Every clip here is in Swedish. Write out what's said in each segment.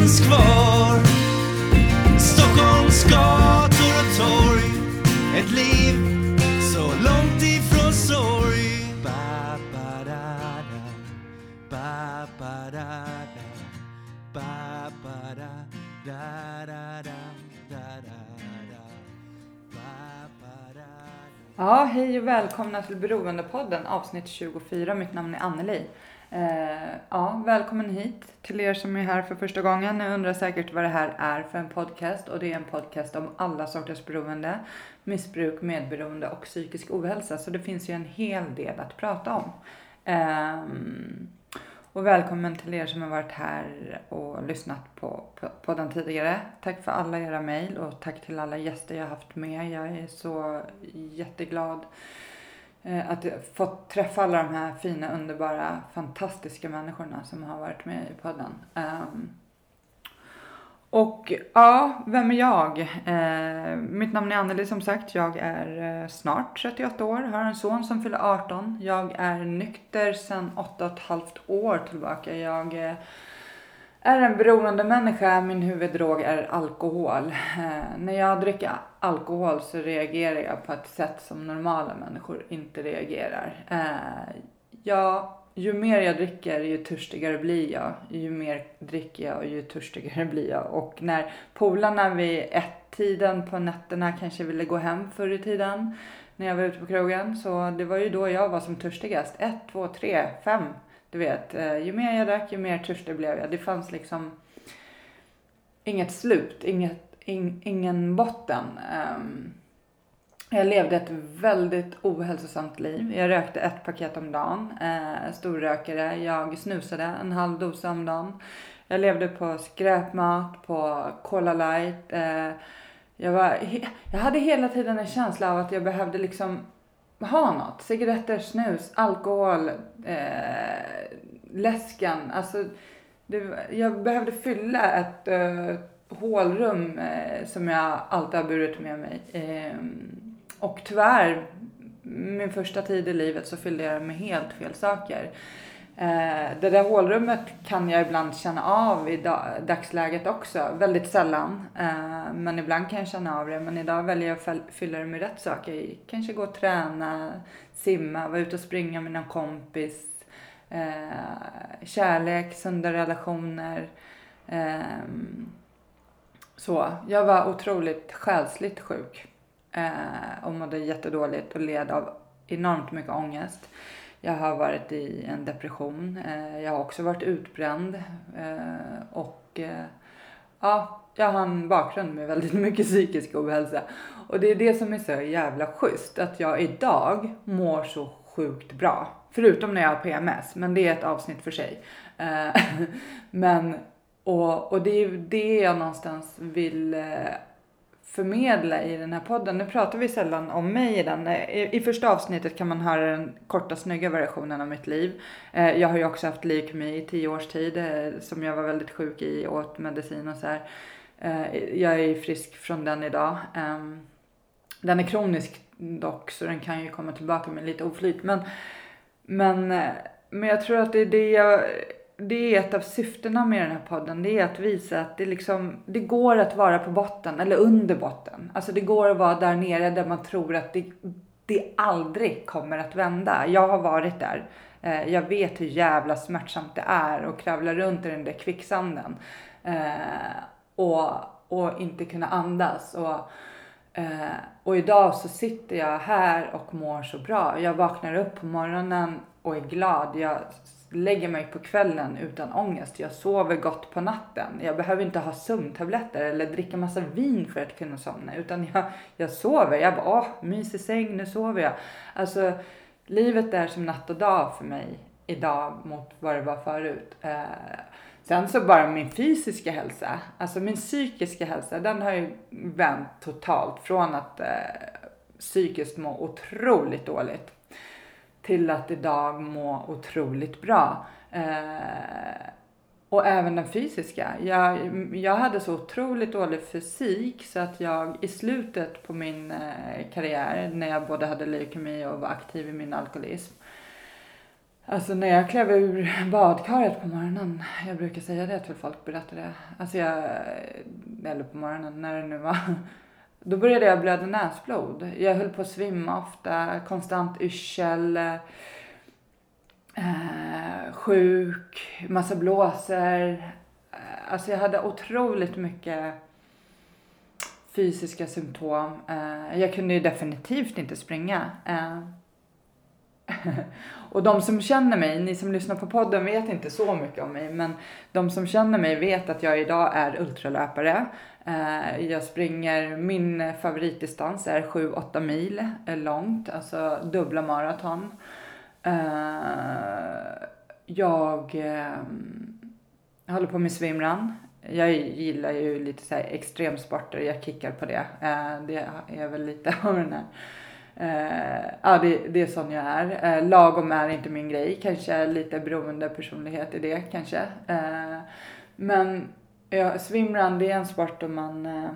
finns kvar Stockholms gator och torg Ett liv så långt ifrån sorg ba, ba, da, da. Ba, ba, da, da. Ba, ba, da, da, da, da, da, da. Ja, hej och välkomna till Beroendepodden avsnitt 24. Mitt namn är Anneli. Eh, ja, välkommen hit till er som är här för första gången. Ni undrar säkert vad det här är för en podcast och det är en podcast om alla sorters beroende, missbruk, medberoende och psykisk ohälsa. Så det finns ju en hel del att prata om. Eh, och välkommen till er som har varit här och lyssnat på, på, på den tidigare. Tack för alla era mejl och tack till alla gäster jag haft med. Jag är så jätteglad eh, Eh, att jag fått träffa alla de här fina, underbara, fantastiska människorna som har varit med i podden. Ehm, och ja, vem är jag? Eh, mitt namn är Anneli som sagt. Jag är eh, snart 38 år, har en son som fyller 18. Jag är nykter sedan 8,5 år tillbaka. Jag är en beroende människa. Min huvuddrog är alkohol. Eh, när jag dricker alkohol så reagerar jag på ett sätt som normala människor inte reagerar. Eh, ja, ju mer jag dricker, ju törstigare blir jag. Ju mer dricker jag, ju törstigare blir jag. Och när polarna vid ett-tiden på nätterna kanske ville gå hem förr i tiden, när jag var ute på krogen, så det var ju då jag var som törstigast. Ett, två, tre, fem. Du vet, eh, ju mer jag drack, ju mer törstig blev jag. Det fanns liksom inget slut, inget, ingen botten. Um, jag levde ett väldigt ohälsosamt liv. Jag rökte ett paket om dagen. Eh, storrökare. Jag snusade en halv dosa om dagen. Jag levde på skräpmat, på Cola light. Eh, jag, var, jag hade hela tiden en känsla av att jag behövde liksom ha något. Cigaretter, snus, alkohol, eh, läsken. Alltså, det, jag behövde fylla ett eh, hålrum eh, som jag alltid har burit med mig. Eh, och tyvärr, min första tid i livet så fyllde jag det med helt fel saker. Eh, det där hålrummet kan jag ibland känna av i dagsläget också. Väldigt sällan. Eh, men ibland kan jag känna av det. Men idag väljer jag att fylla det med rätt saker. Kanske gå och träna, simma, vara ute och springa med någon kompis. Eh, kärlek, sunda relationer. Ehm, så, jag var otroligt själsligt sjuk eh, och mådde jättedåligt och led av enormt mycket ångest. Jag har varit i en depression. Eh, jag har också varit utbränd eh, och eh, ja, jag har en bakgrund med väldigt mycket psykisk ohälsa. Och det är det som är så jävla schysst, att jag idag mår så sjukt bra. Förutom när jag har PMS, men det är ett avsnitt för sig. Eh, men, och, och det är ju det jag någonstans vill eh, förmedla i den här podden. Nu pratar vi sällan om mig i den. Eh, I, i första avsnittet kan man höra den korta snygga versionen av mitt liv. Eh, jag har ju också haft leukemi i tio års tid eh, som jag var väldigt sjuk i, åt medicin och så här. Eh, jag är frisk från den idag. Ehm, den är kronisk dock så den kan ju komma tillbaka med lite oflyt. Men, men, eh, men jag tror att det är det jag det är ett av syftena med den här podden. Det är att visa att det, liksom, det går att vara på botten eller under botten. Alltså det går att vara där nere där man tror att det, det aldrig kommer att vända. Jag har varit där. Eh, jag vet hur jävla smärtsamt det är att kravla runt i den där kvicksanden. Eh, och, och inte kunna andas. Och, eh, och idag så sitter jag här och mår så bra. Jag vaknar upp på morgonen och är glad. Jag lägger mig på kvällen utan ångest. Jag sover gott på natten. Jag behöver inte ha sömntabletter eller dricka massa vin för att kunna somna. Utan jag, jag sover. Jag bara, åh, mysig säng, nu sover jag. Alltså, livet är som natt och dag för mig idag mot vad det var förut. Eh, Sen så bara min fysiska hälsa, alltså min psykiska hälsa, den har ju vänt totalt från att eh, psykiskt må otroligt dåligt till att idag må otroligt bra. Eh, och även den fysiska. Jag, jag hade så otroligt dålig fysik så att jag i slutet på min eh, karriär, när jag både hade leukemi och var aktiv i min alkoholism, Alltså när jag klev ur badkaret på morgonen, jag brukar säga det till folk, berätta det. Alltså jag, eller på morgonen, när det nu var. Då började jag blöda näsblod. Jag höll på att svimma ofta, konstant yrsel, eh, sjuk, massa blåsor. Eh, alltså jag hade otroligt mycket fysiska symptom. Eh, jag kunde ju definitivt inte springa. Eh, och de som känner mig, ni som lyssnar på podden vet inte så mycket om mig, men de som känner mig vet att jag idag är ultralöpare. Eh, jag springer, min favoritdistans är 7-8 mil eh, långt, alltså dubbla maraton. Eh, jag håller på med swimrun. Jag gillar ju lite så här extremsporter, jag kickar på det. Det är väl lite av den här ja, det, det är sån jag är. Lagom är inte min grej. Kanske lite beroende personlighet i det kanske. Men ja, swimrun det är en sport där man eh,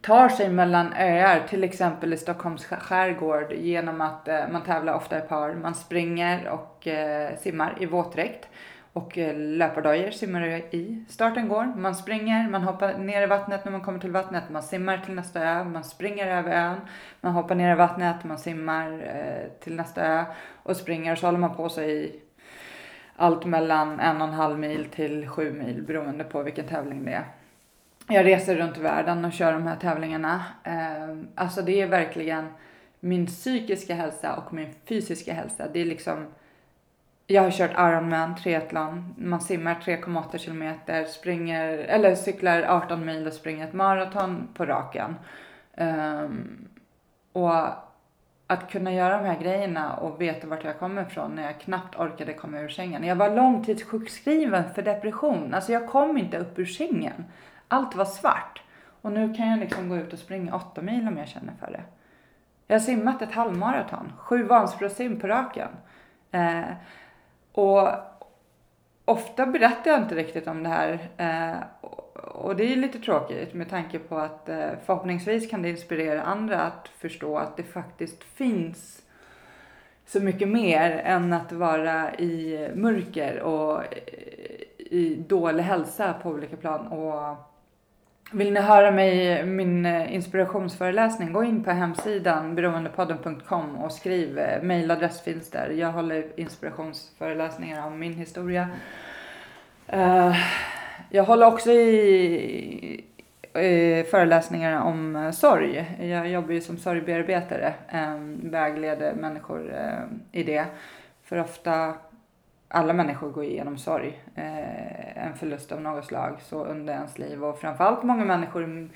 tar sig mellan öar, till exempel i Stockholms skärgård genom att eh, man tävlar ofta i par. Man springer och eh, simmar i våtdräkt och eh, löpardojor simmar i. Starten går, man springer, man hoppar ner i vattnet när man kommer till vattnet, man simmar till nästa ö, man springer över ön, man hoppar ner i vattnet, man simmar eh, till nästa ö och springer. Och så håller man på sig i allt mellan en och en halv mil till sju mil beroende på vilken tävling det är. Jag reser runt i världen och kör de här tävlingarna. Ehm, alltså det är verkligen min psykiska hälsa och min fysiska hälsa. Det är liksom jag har kört Ironman, triathlon. Man simmar 3,8 kilometer, springer, eller cyklar 18 mil och springer ett maraton på raken. Um, och att kunna göra de här grejerna och veta vart jag kommer ifrån när jag knappt orkade komma ur sängen. Jag var långtidssjukskriven för depression. Alltså jag kom inte upp ur sängen. Allt var svart. Och nu kan jag liksom gå ut och springa 8 mil om jag känner för det. Jag har simmat ett halvmaraton. Sju Vansbrosim på raken. Eh, och ofta berättar jag inte riktigt om det här. Eh, och det är lite tråkigt med tanke på att eh, förhoppningsvis kan det inspirera andra att förstå att det faktiskt finns så mycket mer än att vara i mörker och eh, i dålig hälsa på olika plan. Och vill ni höra mig, min eh, inspirationsföreläsning, gå in på hemsidan beroendepodden.com och skriv. Mailadress finns där. Jag håller inspirationsföreläsningar om min historia. Uh, jag håller också i, i föreläsningar om eh, sorg. Jag jobbar ju som sorgbearbetare, eh, vägleder människor eh, i det. För ofta alla människor går igenom sorg, eh, en förlust av något slag så under ens liv och framförallt många människor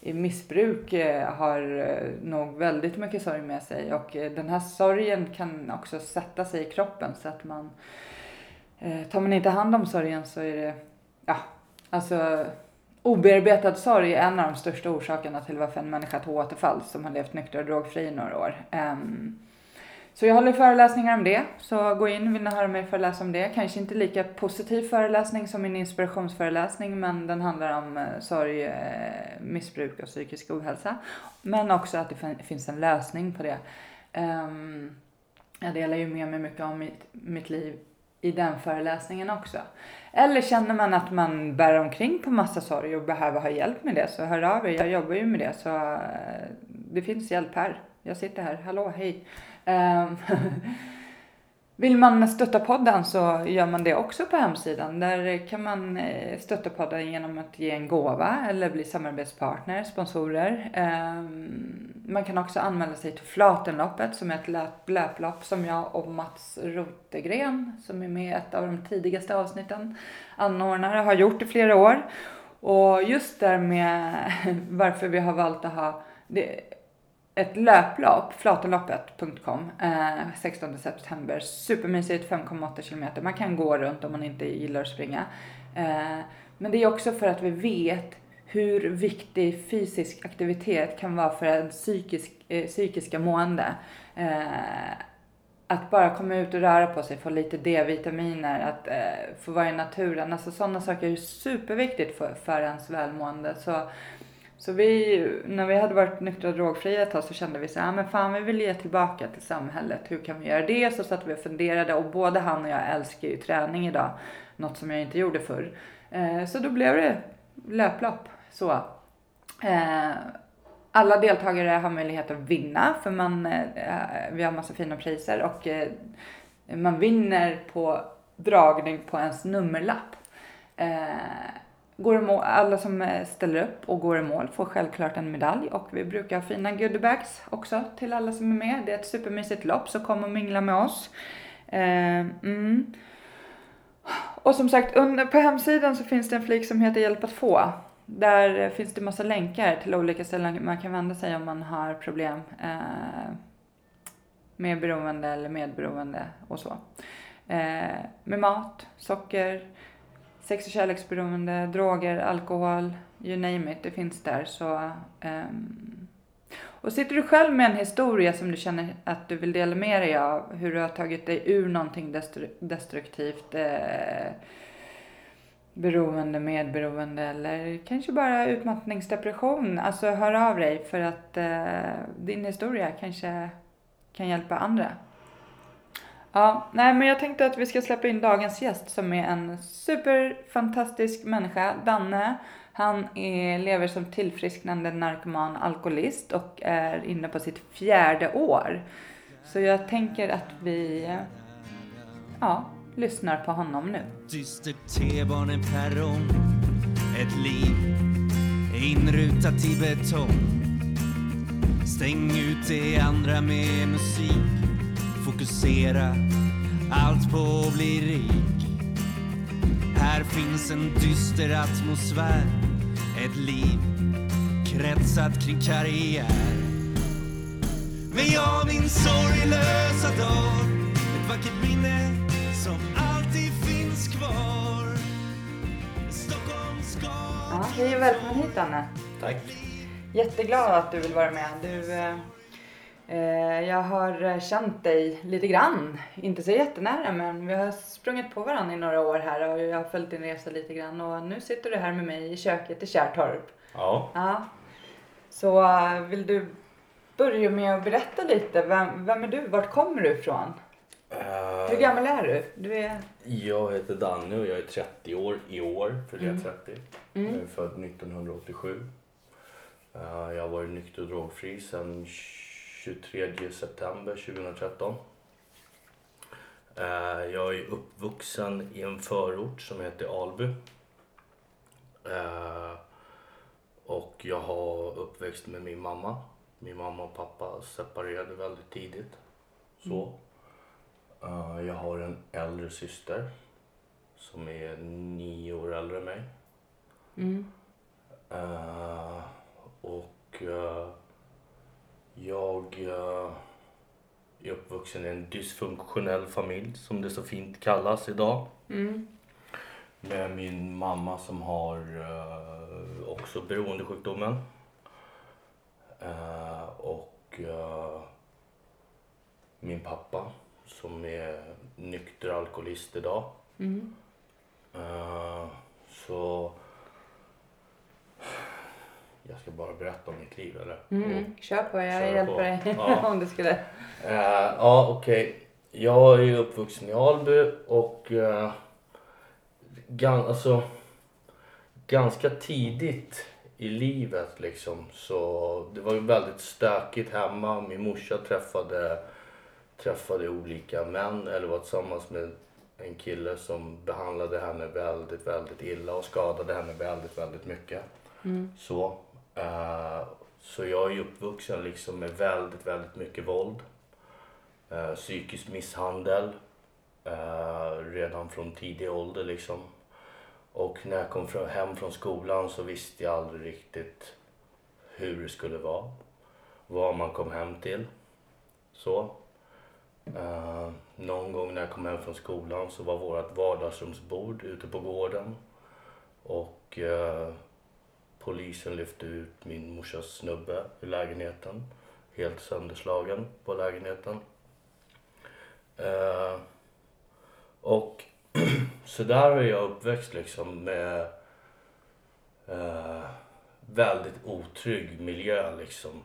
i missbruk eh, har eh, nog väldigt mycket sorg med sig och den här sorgen kan också sätta sig i kroppen så att man tar man inte hand om sorgen så är det, ja, alltså obearbetad sorg är en av de största orsakerna till varför en människa tar återfall som har levt nykter och drogfri i några år. Um, så jag håller föreläsningar om det, så gå in vill ni höra mig föreläsa om det. Kanske inte lika positiv föreläsning som min inspirationsföreläsning, men den handlar om eh, sorg, eh, missbruk och psykisk ohälsa. Men också att det finns en lösning på det. Um, jag delar ju med mig mycket om mitt, mitt liv i den föreläsningen också. Eller känner man att man bär omkring på massa sorg och behöver ha hjälp med det så hör av er. Jag jobbar ju med det så eh, det finns hjälp här. Jag sitter här. Hallå, hej. Ehm, Vill man stötta podden så gör man det också på hemsidan. Där kan man eh, stötta podden genom att ge en gåva eller bli samarbetspartner, sponsorer. Ehm, man kan också anmäla sig till Flatenloppet som är ett löplopp som jag och Mats Rotegren, som är med i ett av de tidigaste avsnitten, anordnare, har gjort i flera år. Och just där med varför vi har valt att ha det, ett löplopp, flatenloppet.com, eh, 16 september. Supermysigt, 5,8 kilometer. Man kan gå runt om man inte gillar att springa. Eh, men det är också för att vi vet hur viktig fysisk aktivitet kan vara för en psykisk, eh, psykiska mående. Eh, att bara komma ut och röra på sig, få lite D-vitaminer, att eh, få vara i naturen. Alltså sådana saker är superviktigt för, för ens välmående. Så, så vi, när vi hade varit nyktra och drogfria ett tag så kände vi så här, ah, men fan vi vill ge tillbaka till samhället. Hur kan vi göra det? Så satt vi och funderade och både han och jag älskar ju träning idag. Något som jag inte gjorde förr. Eh, så då blev det löplopp. Så. Eh, alla deltagare har möjlighet att vinna för man, eh, vi har massa fina priser och eh, man vinner på dragning på ens nummerlapp. Eh, går i mål, alla som eh, ställer upp och går i mål får självklart en medalj och vi brukar ha fina goodiebags också till alla som är med. Det är ett supermysigt lopp så kom och mingla med oss. Eh, mm. Och som sagt, under, på hemsidan så finns det en flik som heter Hjälp att få. Där eh, finns det massa länkar till olika ställen man kan vända sig om man har problem eh, med beroende eller medberoende och så. Eh, med mat, socker, sex och kärleksberoende, droger, alkohol, you name it, det finns där. Så, um, och sitter du själv med en historia som du känner att du vill dela med dig av, hur du har tagit dig ur någonting destruktivt, eh, beroende, medberoende eller kanske bara utmattningsdepression, alltså hör av dig för att eh, din historia kanske kan hjälpa andra. Ja, nej men jag tänkte att vi ska släppa in dagens gäst som är en superfantastisk människa, Danne. Han är, lever som tillfrisknande narkoman alkoholist och är inne på sitt fjärde år. Så jag tänker att vi, ja, lyssnar på honom nu. Dyster T-baneperrong Ett liv inrutat i betong Stäng ut det andra med musik Fokusera allt på att bli rik Här finns en dyster atmosfär Ett liv kretsat kring karriär Men jag min sorglösa dag Ett vackert minne som alltid finns kvar Ja, hej och välkommen hit Danne. Tack. Jätteglad att du vill vara med. Du, eh, jag har eh, känt dig lite grann, inte så jättenära men vi har sprungit på varandra i några år här och jag har följt din resa lite grann och nu sitter du här med mig i köket i Kärrtorp. Ja. Ja. Så eh, vill du börja med att berätta lite, vem, vem är du, vart kommer du ifrån? eh, Hur gammal är du? Du är... Jag heter Danne och jag är 30 år i år, för jag är 30. Mm. Jag är född 1987. Eh, jag har varit nykter och drogfri sedan 23 september 2013. Eh, jag är uppvuxen i en förort som heter Alby. Eh, och jag har uppväxt med min mamma. Min mamma och pappa separerade väldigt tidigt. Så. Eh, jag har en äldre syster som är nio år äldre än mig. Mm. Och jag eh, är uppvuxen i en dysfunktionell familj som det så fint kallas idag. Mm. Med min mamma som har eh, också beroendesjukdomen. Eh, och eh, min pappa som är nykter alkoholist idag. Mm. Så jag ska bara berätta om mitt liv eller? Mm. Kör på, jag Kör hjälper på. dig Ja. om du skulle. Eh, ja, okej. Jag är ju uppvuxen i Alby och uh, gan- alltså, ganska tidigt i livet liksom så det var ju väldigt stökigt hemma. Min morsa träffade, träffade olika män eller var tillsammans med en kille som behandlade henne väldigt, väldigt illa och skadade henne väldigt, väldigt mycket. Mm. Så, Eh, så jag är uppvuxen liksom med väldigt, väldigt mycket våld. Eh, psykisk misshandel. Eh, redan från tidig ålder liksom. Och när jag kom från, hem från skolan så visste jag aldrig riktigt hur det skulle vara. Vad man kom hem till. Så. Uh, någon gång när jag kom hem från skolan så var vårt vardagsrumsbord ute på gården. Och polisen lyfte ut min morsas snubbe ur lägenheten. Helt sönderslagen på lägenheten. Eh, och så där är jag uppväxt liksom med eh, väldigt otrygg miljö liksom.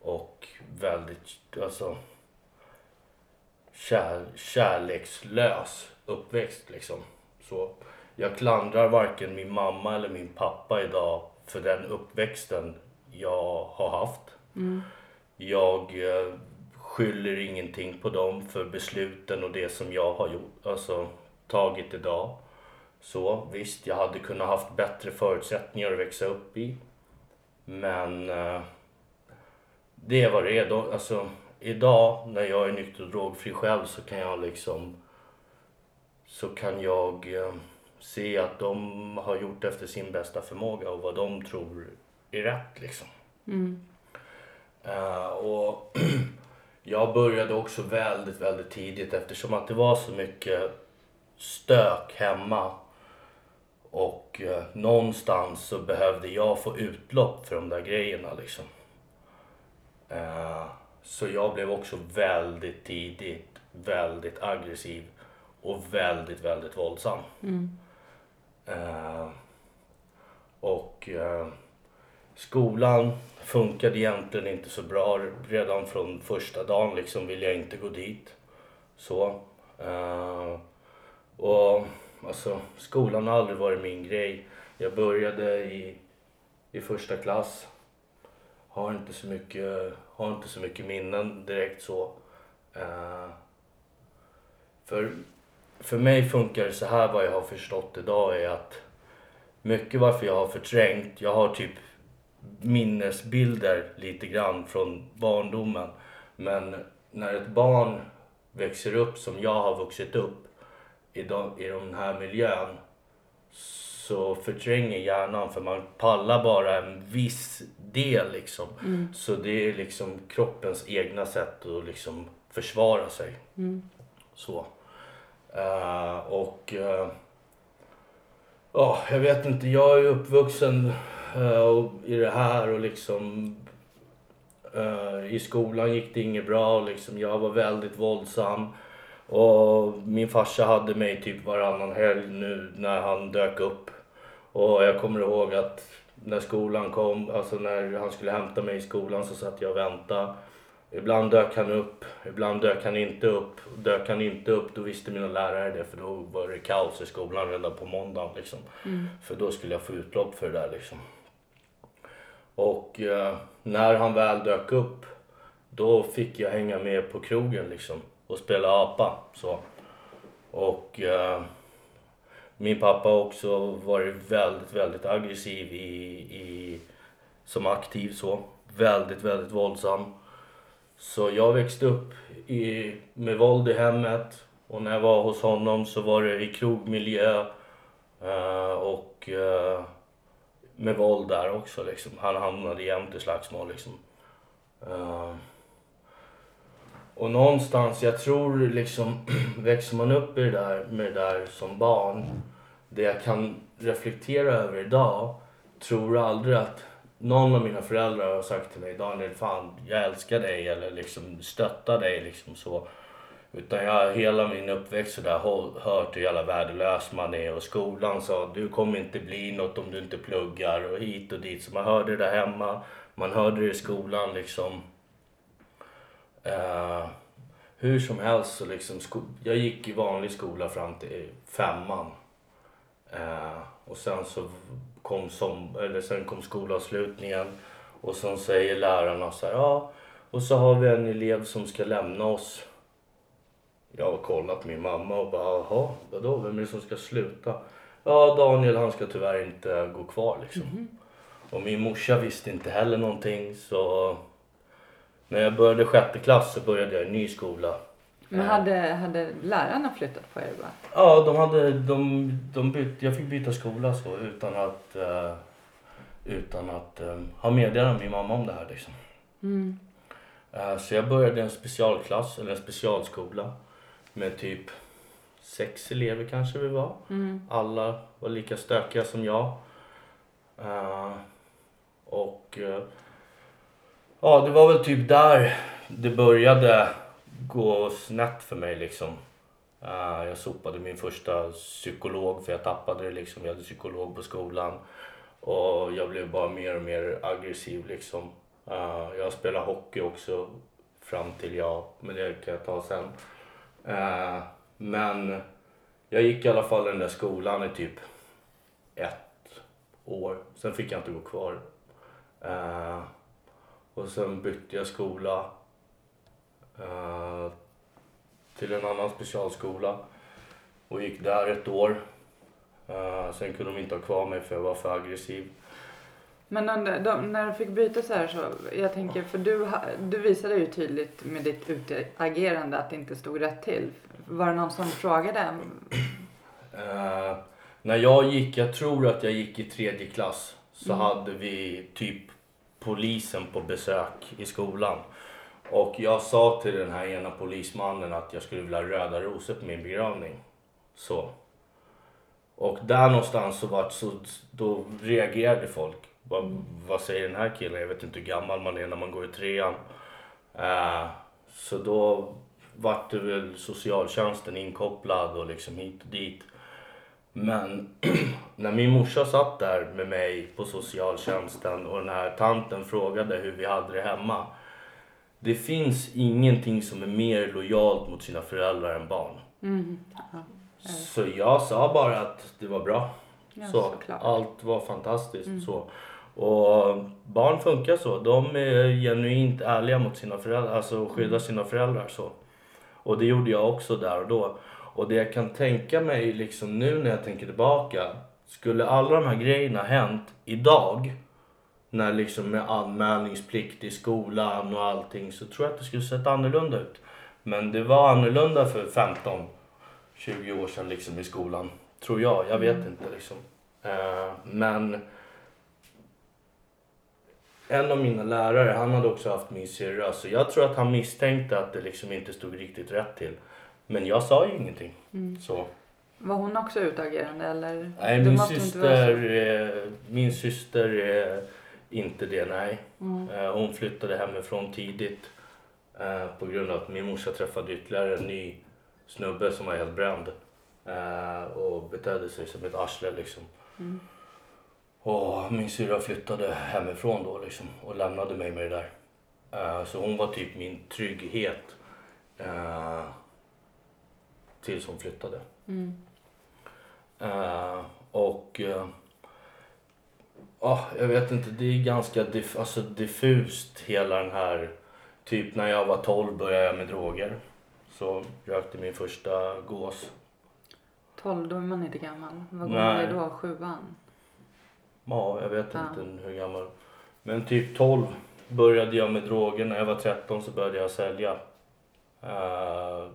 Och väldigt, alltså kär, kärlekslös uppväxt liksom. Så jag klandrar varken min mamma eller min pappa idag för den uppväxten jag har haft. Jag eh, skyller ingenting på dem för besluten och det som jag har gjort, alltså tagit idag. Så visst, jag hade kunnat haft bättre förutsättningar att växa upp i. Men eh, det vad det är. Då, alltså, idag när jag är nykter och drogfri själv så kan jag liksom så kan jag eh, se att de har gjort efter sin bästa förmåga och vad de tror är rätt liksom. Eh, och jag började också väldigt, väldigt tidigt eftersom att det var så mycket stök hemma. Och eh, någonstans så behövde jag få utlopp för de där grejerna liksom. Eh, så jag blev också väldigt tidigt väldigt aggressiv och väldigt, väldigt våldsam. Eh, och eh, skolan funkade egentligen inte så bra. Redan från första dagen liksom ville jag inte gå dit. Så. Eh, och alltså, skolan har aldrig varit min grej. Jag började i, i första klass. Har inte så mycket, har inte så mycket minnen direkt så. Eh, för, för mig funkar det så här vad jag har förstått idag är att mycket varför jag har förträngt, jag har typ minnesbilder lite grann från barndomen. Men när ett barn växer upp som jag har vuxit upp i, de, i den här miljön så förtränger hjärnan för man pallar bara en viss del liksom. Så det är liksom kroppens egna sätt att liksom försvara sig. Så. Eh, och eh, ja, jag vet inte, jag är uppvuxen uh, i det här och liksom eh, i skolan gick det inget bra liksom. Jag var väldigt våldsam. Och min farsa hade mig typ varannan helg nu när han dök upp. Och jag kommer ihåg att när skolan kom, alltså när han skulle hämta mig i skolan så satt jag och väntade. Ibland dök han upp, ibland dök han inte upp. Dök han inte upp då visste mina lärare det för då var det kaos i skolan redan på måndagen liksom. För då skulle jag få utlopp för det där liksom. Och eh, när han väl dök upp då fick jag hänga med på krogen liksom och spela apa. Så. Och eh, min pappa har också varit väldigt, väldigt aggressiv i, i, som aktiv så. Väldigt, väldigt våldsam. Så jag växte upp i, med våld i hemmet och när jag var hos honom så var det i krogmiljö eh, och eh, med våld där också liksom. Han hamnade jämt i slagsmål liksom. Eh, och någonstans, jag tror liksom, växer man upp i det där, med det där som barn, det jag kan reflektera över idag, tror aldrig att någon av mina föräldrar har sagt till mig, Daniel fan, jag älskar dig eller liksom stöttar dig liksom så. Utan jag har hela min uppväxt sådär hört hur jävla värdelös man är och skolan sa du kommer inte bli något om du inte pluggar och hit och dit. Så man hörde det där hemma, man hörde det i skolan liksom. Eh, hur som helst så liksom, jag gick i vanlig skola fram till femman. Eh, och sen så kom, som, eller sen kom skolavslutningen och sen säger lärarna så här, ja, och så har vi en elev som ska lämna oss. Jag har kollat min mamma och bara, jaha, vadå, vem är det som ska sluta? Ja, Daniel han ska tyvärr inte gå kvar liksom. Och min morsa visste inte heller någonting så när jag började sjätte klass så började jag i en ny skola. Men hade, hade lärarna flyttat på er bara? Ja, de hade, de, de byt, jag fick byta skola så utan att, eh, utan att eh, ha meddelat min mamma om det här liksom. Eh, så jag började en specialklass, eller en specialskola med typ sex elever kanske vi var. Mm. Alla var lika stökiga som jag. Eh, och eh, ja, det var väl typ där det började gå snett för mig liksom. Eh, jag sopade min första psykolog för jag tappade det liksom. Jag hade psykolog på skolan. Och jag blev bara mer och mer aggressiv liksom. Eh, jag spelade hockey också fram till jag, men det kan jag ta sen. Eh, men jag gick i alla fall i den där skolan i typ ett år. Sen fick jag inte gå kvar. Och sen bytte jag skola till en annan specialskola och gick där ett år. Eh, sen kunde de inte ha kvar mig för jag var för aggressiv. Men under, de, när du fick byta så här så, jag tänker, för du, du visade ju tydligt med ditt utagerande att det inte stod rätt till. Var det någon som frågade? Eh, när jag gick, jag tror att jag gick i tredje klass, så Mm. hade vi typ polisen på besök i skolan. Och jag sa till den här ena polismannen att jag skulle vilja ha röda rosor på min begravning. Så. Och där någonstans så var, så, då reagerade folk. Vad, vad säger den här killen? Jag vet inte hur gammal man är när man går i trean. Uh, så då vart det väl socialtjänsten inkopplad och liksom hit och dit. Men när min morsa satt där med mig på socialtjänsten och den här tanten frågade hur vi hade det hemma. Det finns ingenting som är mer lojalt mot sina föräldrar än barn. Mm. Så jag sa bara att det var bra. ja så, såklart. allt var fantastiskt. Så. Och barn funkar så. De är genuint ärliga mot sina föräldrar, alltså skyddar sina föräldrar. Så. Och det gjorde jag också där och då. Och det jag kan tänka mig liksom nu när jag tänker tillbaka. Skulle alla de här grejerna hänt idag. När liksom med anmälningsplikt i skolan och allting. Så tror jag att det skulle sett annorlunda ut. Men det var annorlunda för 15 20 år sedan liksom i skolan. Tror jag, jag vet inte liksom. Eh, men en av mina lärare, han hade också haft min syrra. Så jag tror att han misstänkte att det liksom inte stod riktigt rätt till. Men jag sa ju ingenting. Mm. Så. Var hon också utagerande eller? Nej, Det min syster, eh, min syster är inte det, nej. Mm. Eh, hon flyttade hemifrån tidigt. Eh, på grund av att min morsa träffade ytterligare en ny snubbe som var helt bränd. Eh, och betedde sig som ett arsle liksom. Mm. Och min syrra flyttade hemifrån då liksom och lämnade mig med det där. Så hon var typ min trygghet. Tills hon flyttade. Mm. Och ja, jag vet inte, det är ganska diff, alltså diffust hela den här, typ när jag var 12 började jag med droger. Så rökte min första gås. 12, då är man inte gammal. Vad gammal är då? Sjuan? Ja, jag vet Ja. inte hur gammal. Men typ 12 började jag med droger. När jag var 13 så började jag sälja. Eh,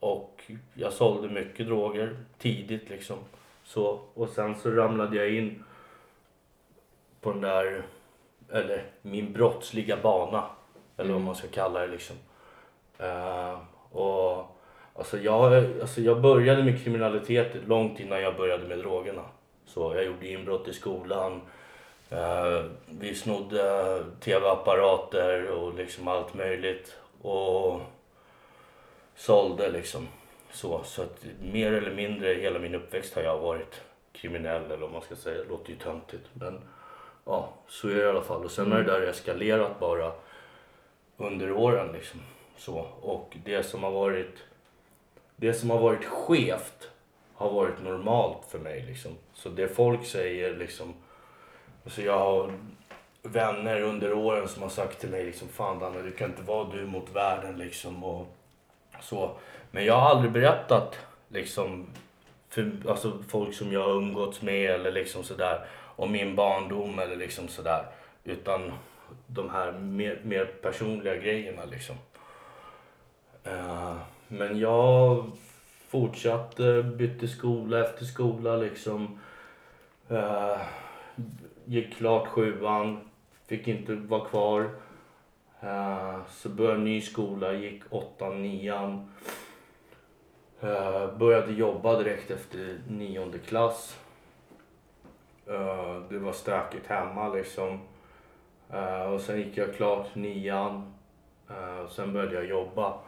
och jag sålde mycket droger tidigt liksom. Så, och sen så ramlade jag in på den där, eller min brottsliga bana. Eller vad Mm. man ska kalla det liksom. Eh, och alltså jag, alltså jag började med kriminalitet långt innan jag började med drogerna. Så jag gjorde inbrott i skolan. Eh, vi snodde tv-apparater och liksom allt möjligt. Och sålde liksom. Så, så att mer eller mindre hela min uppväxt har jag varit kriminell eller vad man ska säga. Det låter ju töntigt. Men ja, så är det i alla fall. Och sen har det där eskalerat bara under åren liksom. Så, och det som har varit det som har varit skevt har varit normalt för mig liksom. Så det folk säger liksom, alltså jag har vänner under åren som har sagt till mig liksom, fan Danne du kan inte vara du mot världen liksom och så. Men jag har aldrig berättat liksom för alltså, folk som jag har umgåtts med eller liksom sådär om min barndom eller liksom sådär. Utan de här mer, mer personliga grejerna liksom. Eh, men jag fortsatte, bytte skola efter skola liksom. Eh, gick klart sjuan, fick inte vara kvar. Eh, så började en ny skola, gick åttan, nian. Började jobba direkt efter nionde klass. Eh, det var stökigt hemma liksom. Eh, och sen gick jag klart nian. Och sen började jag jobba.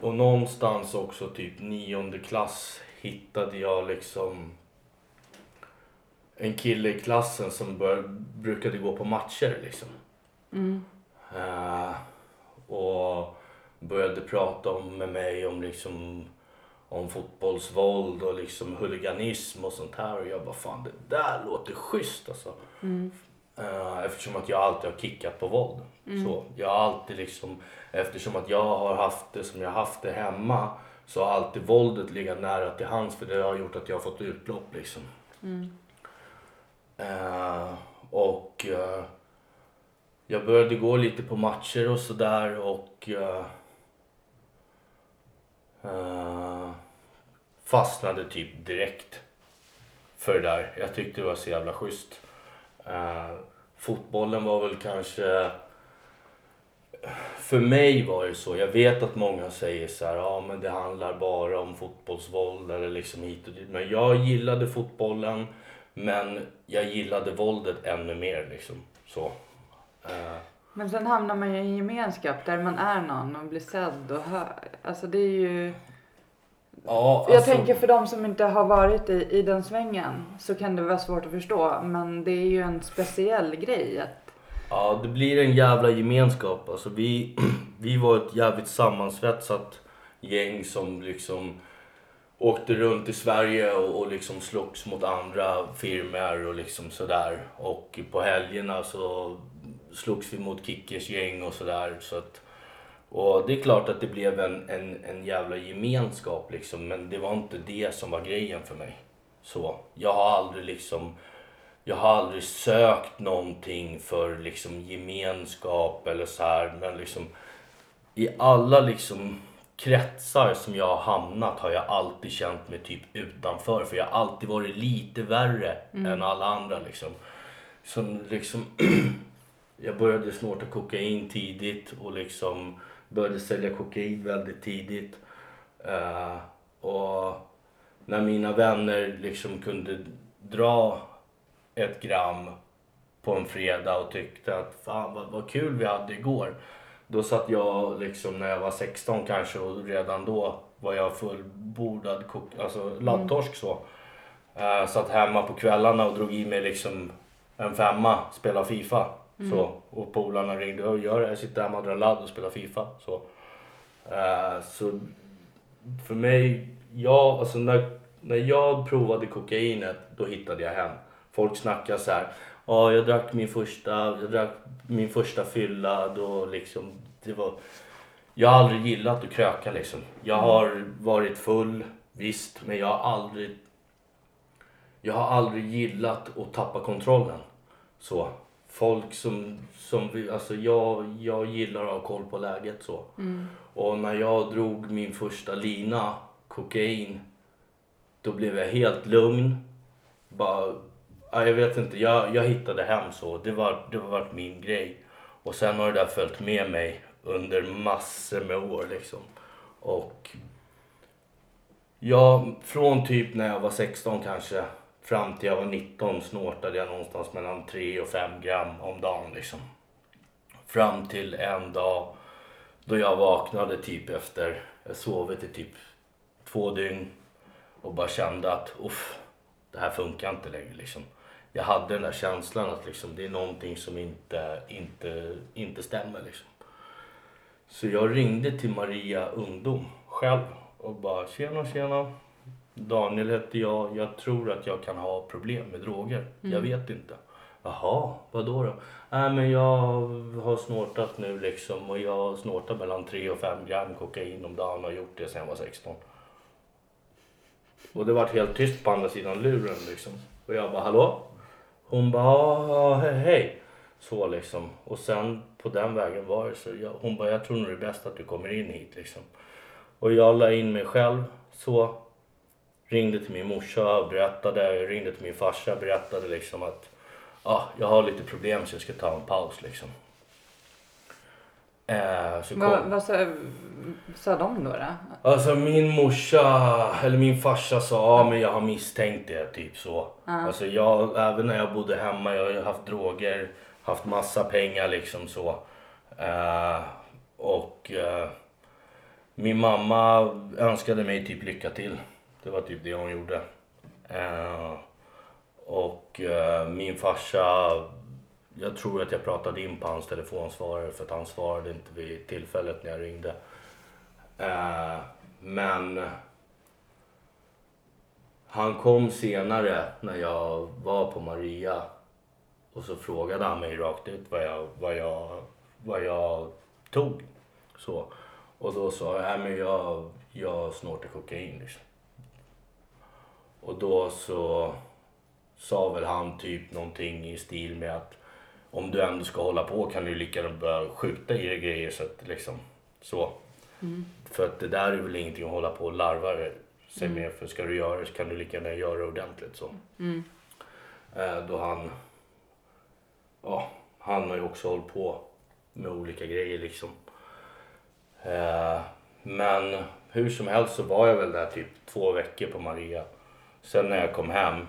Och någonstans också typ nionde klass hittade jag liksom en kille i klassen som bör, brukade gå på matcher liksom. Mm. Eh, och började prata om, med mig om liksom om fotbollsvåld och liksom huliganism och sånt här och jag bara fan det där låter schysst alltså. Mm. Eh, eftersom att jag alltid har kickat på våld. Så jag har alltid liksom, eftersom att jag har haft det som jag haft det hemma så har alltid våldet legat nära till hands för det har gjort att jag har fått utlopp liksom. Mm. Eh, och eh, jag började gå lite på matcher och sådär och eh, fastnade typ direkt för det där. Jag tyckte det var så jävla schysst. Eh, fotbollen var väl kanske... För mig var det så. Jag vet att många säger så här, ja men det handlar bara om fotbollsvåld eller liksom hit och dit. Men jag gillade fotbollen. Men jag gillade våldet ännu mer liksom. Så. Eh, Men sen hamnar man ju i en gemenskap där man är någon och blir sedd och hör. Alltså det är ju ja, Jag alltså- tänker för de som inte har varit i, i den svängen så kan det vara svårt att förstå. Men det är ju en speciell grej. Att, Ja, det blir en jävla gemenskap. Alltså vi, vi var ett jävligt sammansvetsat gäng som liksom åkte runt i Sverige och, och liksom slogs mot andra firmor och liksom sådär. Och på helgerna så slogs vi mot Kickers gäng och sådär. Så att, och det är klart att det blev en, en, en jävla gemenskap liksom. Men det var inte det som var grejen för mig. Så, jag har aldrig liksom jag har aldrig sökt någonting för liksom gemenskap eller så här. Men liksom i alla liksom kretsar som jag har hamnat har jag alltid känt mig typ utanför. För jag har alltid varit lite värre än alla andra liksom. Som liksom jag började snorta kokain tidigt och liksom började sälja kokain väldigt tidigt. Eh, och när mina vänner liksom kunde dra ett gram på en fredag och tyckte att fan vad, vad kul vi hade igår. Då satt jag liksom när jag var 16 kanske och redan då var jag fullbordad kok- alltså laddtorsk så. Uh, satt hemma på kvällarna och drog i mig liksom en femma, spela Fifa. Så, och polarna ringde och gör det, jag sitter hemma och drar ladd och spelar Fifa. Så, Eh, så för mig, jag, alltså när, när jag provade kokainet då hittade jag hem. Folk snackar så här, ja jag drack min första, jag drack min första fylla då liksom, det var, jag har aldrig gillat att kröka liksom. Jag har varit full, visst, men jag har aldrig, jag har aldrig gillat att tappa kontrollen. Så. Folk som, som vi, alltså jag, jag gillar att ha koll på läget så. Och när jag drog min första lina, kokain, då blev jag helt lugn. Bara, ja, jag vet inte, jag, jag hittade hem så. Det var, det var varit min grej. Och sen har det där följt med mig under massor med år liksom. Och ja, från typ när jag var 16 kanske fram till jag var 19 snortade jag någonstans mellan 3 och 5 gram om dagen liksom. Fram till en dag då jag vaknade typ efter, jag sovit i typ två dygn och bara kände att uff, det här funkar inte längre liksom. Jag hade den där känslan att liksom, det är någonting som inte, inte, inte stämmer liksom. Så jag ringde till Maria Ungdom själv och bara tjena tjena. Daniel heter jag. Jag tror att jag kan ha problem med droger. Jag vet inte. Jaha, vad då då? Nej men jag har snortat nu liksom och jag har snortat mellan 3 och 5 gram kokain om dagen och har gjort det sedan jag var 16. Och det var helt tyst på andra sidan luren liksom. Och jag bara hallå? Hon bara hej, hej. Så liksom. Och sen på den vägen var det så. Jag, hon bara jag tror nog det är bäst att du kommer in hit liksom. Och jag la in mig själv så. Ringde till min morsa, berättade, jag ringde till min farsa, berättade liksom att ja, jag har lite problem så jag ska ta en paus liksom. Eh, så kom, Vad, vad sa, sa de då? då? Alltså min morsa, eller min farsa sa ja men jag har misstänkt det, typ så. Alltså jag, även när jag bodde hemma, jag har haft droger, haft massa pengar liksom så. Eh, och eh, min mamma önskade mig typ lycka till. Det var typ det hon gjorde. Eh, och eh, min farsa, jag tror att jag pratade in på hans telefonsvarare för att han svarade inte vid tillfället när jag ringde. Eh, men han kom senare när jag var på Maria och så frågade han mig rakt ut vad jag, vad jag, vad jag tog. Så. Och då sa jag, äh, men jag, jag snortar kokain liksom. Och då så sa väl han typ någonting i stil med att om du ändå ska hålla på kan du lika gärna börja skjuta i dig grejer så att liksom så. För att det där är väl ingenting att hålla på och larva sig med för ska du göra det så kan du lika gärna göra det ordentligt så. Eh, då han, ja, han har ju också hållit på med olika grejer liksom. Eh, men hur som helst så var jag väl där typ två veckor på Maria. Sen när jag kom hem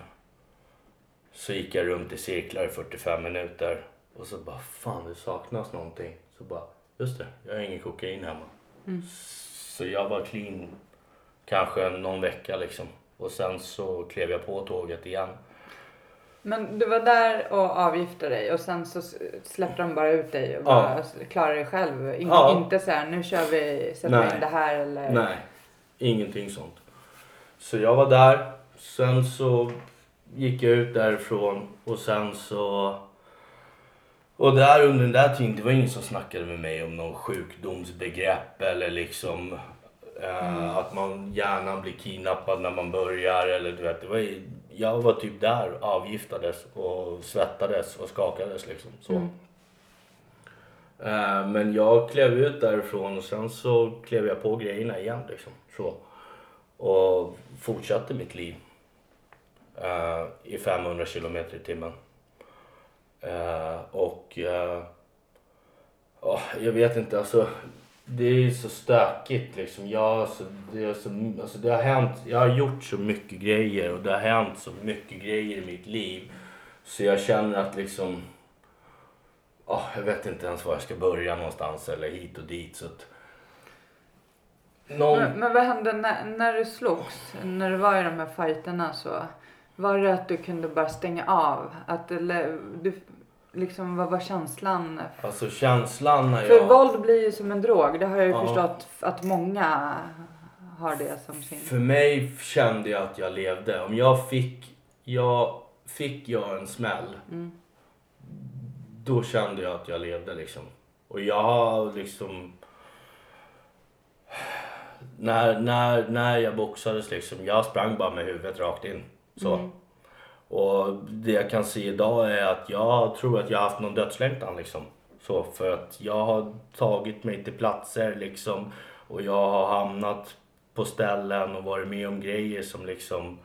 så gick jag runt i cirklar i 45 minuter och så bara fan det saknas någonting. Så bara just det, jag har ingen kokain hemma. Så jag var clean kanske någon vecka liksom. Och sen så klev jag på tåget igen. Men du var där och avgiftade dig och sen så släppte de bara ut dig och bara klarade dig själv. In, Ja. Inte så här, nu kör vi, sätter Nej. in det här eller. Nej, ingenting sånt. Så jag var där. Sen så gick jag ut därifrån och sen så... Och där under den där tiden, det var ingen som snackade med mig om någon sjukdomsbegrepp eller liksom eh, att man gärna blir kidnappad när man börjar eller du vet. Det var, jag var typ där, avgiftades och svettades och skakades liksom. Så. Eh, men jag klev ut därifrån och sen så klev jag på grejerna igen liksom. Så. Och fortsatte mitt liv uh, I 500 kilometer i timmen. Uh, och uh, oh, jag vet inte alltså. Det är så stökigt liksom. Jag, alltså, det, är så, alltså, det har hänt, jag har gjort så mycket grejer och det har hänt så mycket grejer i mitt liv. Så jag känner att liksom oh, jag vet inte ens var jag ska börja någonstans eller hit och dit. Så att... Någon... Men, men vad hände när, när du slogs? När du var i de här fighterna så. Var det att du kunde bara stänga av? Att eller, du, liksom, vad var känslan? Alltså känslan när För jag... våld blir ju som en drog. Det har jag ju Ja. förstått att många har det som sin. För mig kände jag att jag levde. Om jag fick, jag, fick jag en smäll. Då kände jag att jag levde liksom. Och jag har liksom... När, när, när jag boxades liksom, jag sprang bara med huvudet rakt in. Så. Och det jag kan se idag är att jag tror att jag har haft någon dödslängtan liksom. Så för att jag har tagit mig till platser liksom och jag har hamnat på ställen och varit med om grejer som liksom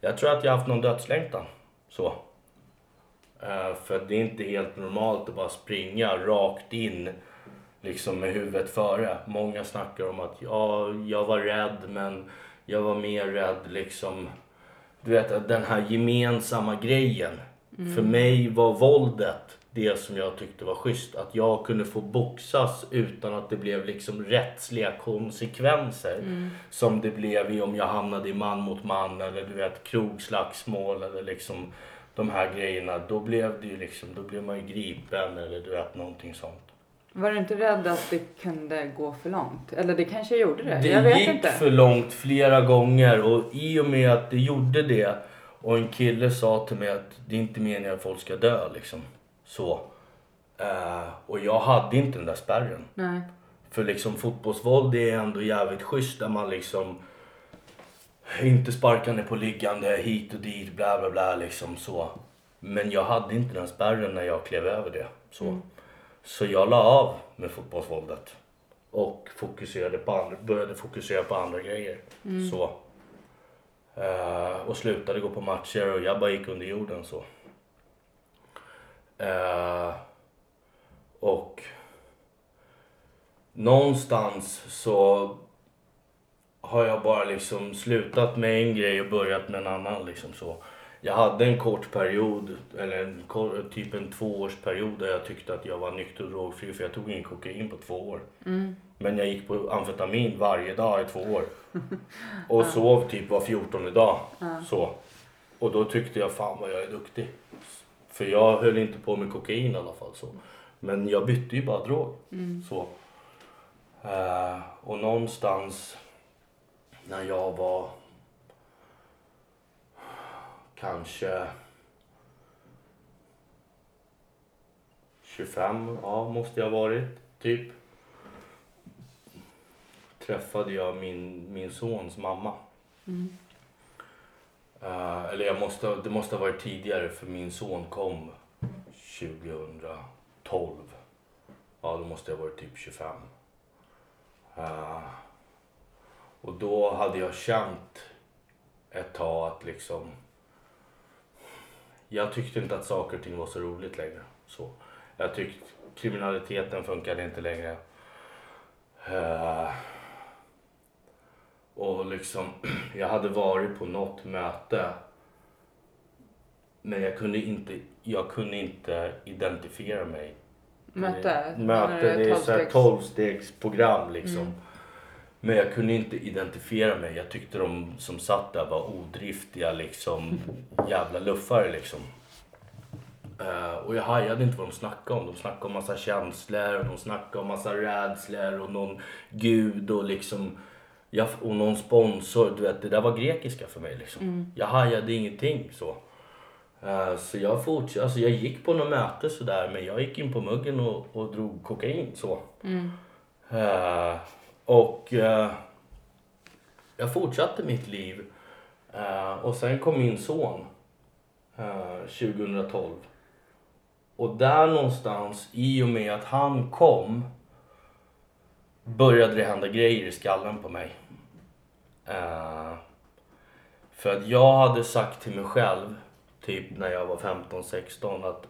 jag tror att jag har haft någon dödslängtan. Så. Eh, för det är inte helt normalt att bara springa rakt in liksom med huvudet före. Många snackar om att ja, jag var rädd men jag var mer rädd liksom du vet den här gemensamma grejen. För mig var våldet det som jag tyckte var schysst. Att jag kunde få boxas utan att det blev liksom rättsliga konsekvenser. Som det blev i om jag hamnade i man mot man eller du vet krogslagsmål eller liksom de här grejerna. Då blev det ju liksom, då blev man ju gripen eller du vet någonting sånt. Var du inte rädd att det kunde gå för långt? Eller det kanske gjorde det? Det jag vet gick inte. för långt flera gånger och i och med att det gjorde det och en kille sa till mig att det är inte meningen att folk ska dö liksom. Så. Eh, och jag hade inte den där spärren. Nej. För liksom fotbollsvåld är ändå jävligt schysst där man liksom inte sparkar ner på liggande hit och dit bla bla bla liksom så. Men jag hade inte den spärren när jag klev över det. Så, så jag la av med fotbollsvåldet. Och fokuserade på andra, började fokusera på andra grejer. Så. Eh, och slutade gå på matcher och jag bara gick under jorden så. Eh, och någonstans så har jag bara liksom slutat med en grej och börjat med en annan. Liksom så. Jag hade en kort period, eller en, typ en tvåårsperiod där jag tyckte att jag var nykter och drogfri för jag tog ingen kokain på två år. Men jag gick på amfetamin varje dag i två år. Och sov typ var 14 dag. Så. Och då tyckte jag fan vad jag är duktig. För jag höll inte på med kokain i alla fall. Så. Men jag bytte ju bara drog. Så. Eh, och någonstans när jag var kanske 25, ja måste jag ha varit typ. Träffade jag min, min sons mamma. Eh, eller jag måste, det måste ha varit tidigare för min son kom 2012. Ja, då måste jag ha varit typ 25. Eh, och då hade jag känt ett tag att liksom... Jag tyckte inte att saker och ting var så roligt längre. Så. Jag tyckte kriminaliteten funkade inte längre. Eh, och liksom, jag hade varit på något möte. Men jag kunde inte, jag kunde inte identifiera mig. Möte? Möte, det är tolvstegs- tolvstegsprogram liksom. Men jag kunde inte identifiera mig. Jag tyckte de som satt där var odriftiga liksom. Jävla luffare liksom. Eh, och jag hajade inte vad de snackade om. De snackade om massa känslor och de snackade om massa rädslor och någon gud och liksom jag, och någon sponsor. Du vet, det där var grekiska för mig liksom. Jag hajade ingenting så. Eh, så jag fortsatte, alltså jag gick på något möte sådär men jag gick in på muggen och, och drog kokain så. Eh, och eh, jag fortsatte mitt liv. Eh, och sen kom min son eh, 2012. Och där någonstans, i och med att han kom, började det hända grejer i skallen på mig. Eh, för att jag hade sagt till mig själv, typ när jag var 15-16, att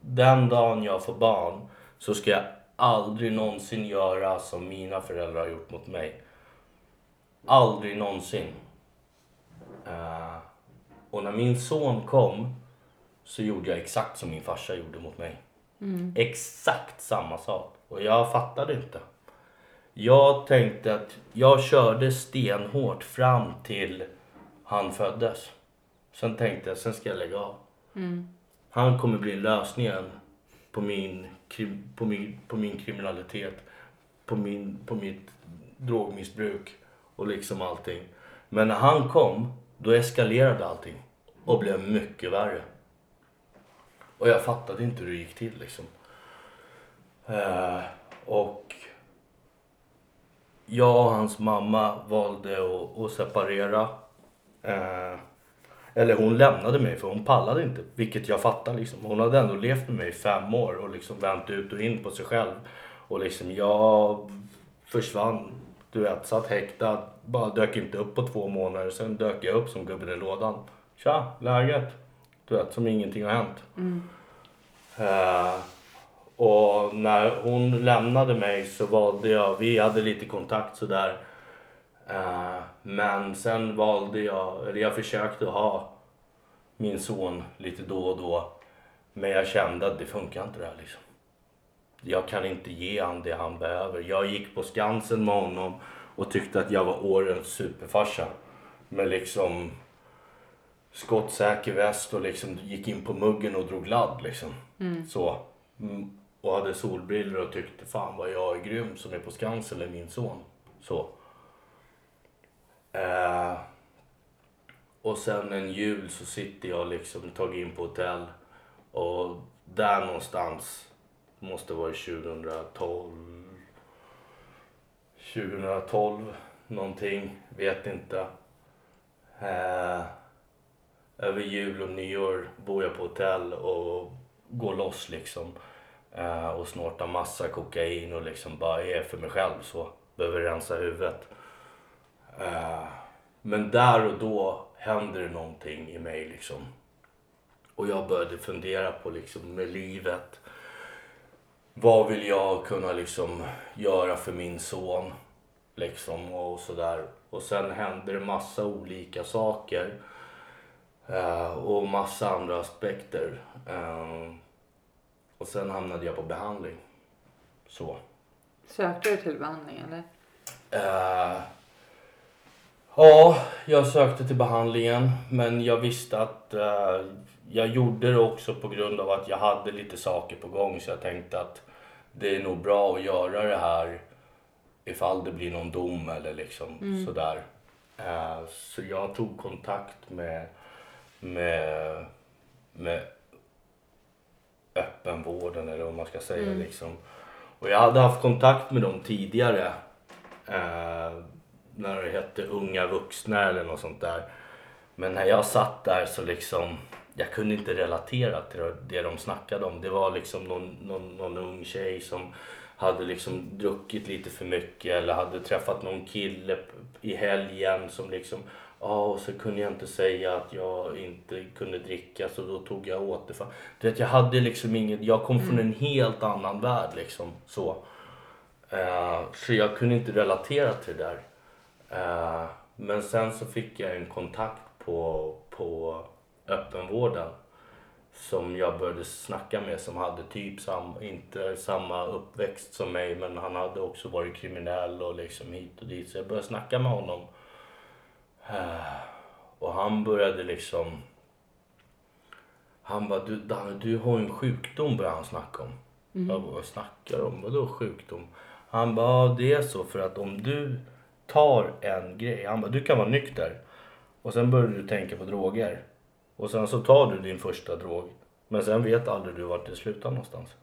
den dagen jag får barn så ska jag aldrig någonsin göra som mina föräldrar har gjort mot mig. Aldrig någonsin. Eh, och när min son kom så gjorde jag exakt som min farsa gjorde mot mig. Exakt samma sak. Och jag fattade inte. Jag tänkte att jag körde stenhårt fram till han föddes. Sen tänkte jag, sen ska jag lägga av. Han kommer bli lösningen på min, på min, på min kriminalitet, på, min, på mitt drogmissbruk och liksom allting. Men när han kom, då eskalerade allting och blev mycket värre. Och jag fattade inte hur det gick till liksom. Eh, och jag och hans mamma valde att, att separera. Eh, eller hon lämnade mig för hon pallade inte, vilket jag fattar liksom. Hon hade ändå levt med mig i fem år och liksom vänt ut och in på sig själv. Och liksom jag försvann, du vet, satt häktad, bara dök inte upp på två månader. Sen dök jag upp som gubben i lådan. Tja, läget? Du vet, som ingenting har hänt. Eh, och när hon lämnade mig så valde jag, vi hade lite kontakt sådär. Eh, men sen valde jag, eller jag försökte ha min son lite då och då. Men jag kände att det funkar inte det här liksom. Jag kan inte ge han det han behöver. Jag gick på Skansen med honom och tyckte att jag var årens superfarsa. Med liksom skottsäker väst och liksom gick in på muggen och drog ladd liksom. Så. Mm. Och hade solbrillor och tyckte fan vad jag är grym som är på Skansen eller min son. Så. Eh, och sen en jul så sitter jag liksom tagit in på hotell och där någonstans måste vara 2012 2012 någonting, vet inte. Eh, över jul och nyår bor jag på hotell och går loss liksom. Eh, och snortar massa kokain och liksom bara är för mig själv så. Behöver rensa huvudet. Eh, men där och då händer det någonting i mig liksom. Och jag började fundera på liksom med livet. vad vill jag kunna liksom göra för min son? Liksom och sådär. Och sen hände det massa olika saker. eh, och massa andra aspekter. Eh, och sen hamnade jag på behandling. Så. Sökte du till behandling eller? Ja, jag sökte till behandlingen men jag visste att eh, jag gjorde det också på grund av att jag hade lite saker på gång så jag tänkte att det är nog bra att göra det här ifall det blir någon dom eller liksom sådär. Eh, så jag tog kontakt med, med, med öppenvården eller vad man ska säga liksom. Och jag hade haft kontakt med dem tidigare. Eh, när det hette Unga vuxna eller något sånt där. Men när jag satt där så liksom, jag kunde inte relatera till det de snackade om. Det var liksom någon, någon, någon ung tjej som hade liksom druckit lite för mycket eller hade träffat någon kille i helgen som liksom Ja, och så kunde jag inte säga att jag inte kunde dricka så då tog jag återfall. Du vet, jag hade liksom inget, jag kom från en helt annan värld liksom så. Eh, så jag kunde inte relatera till det där. Eh, men sen så fick jag en kontakt på, på öppenvården som jag började snacka med som hade typ sam, inte samma uppväxt som mig men han hade också varit kriminell och liksom hit och dit. Så jag började snacka med honom. Eh, och han började liksom... Han bara, du Danne du har en sjukdom började han snacka om. Jag bara, vad snackar du om? Vadå sjukdom? Han bara, ja, det är så för att om du tar en grej. Han bara, du kan vara nykter. Och sen börjar du tänka på droger. Och sen så tar du din första drog. Men sen vet aldrig du vart det slutar någonstans.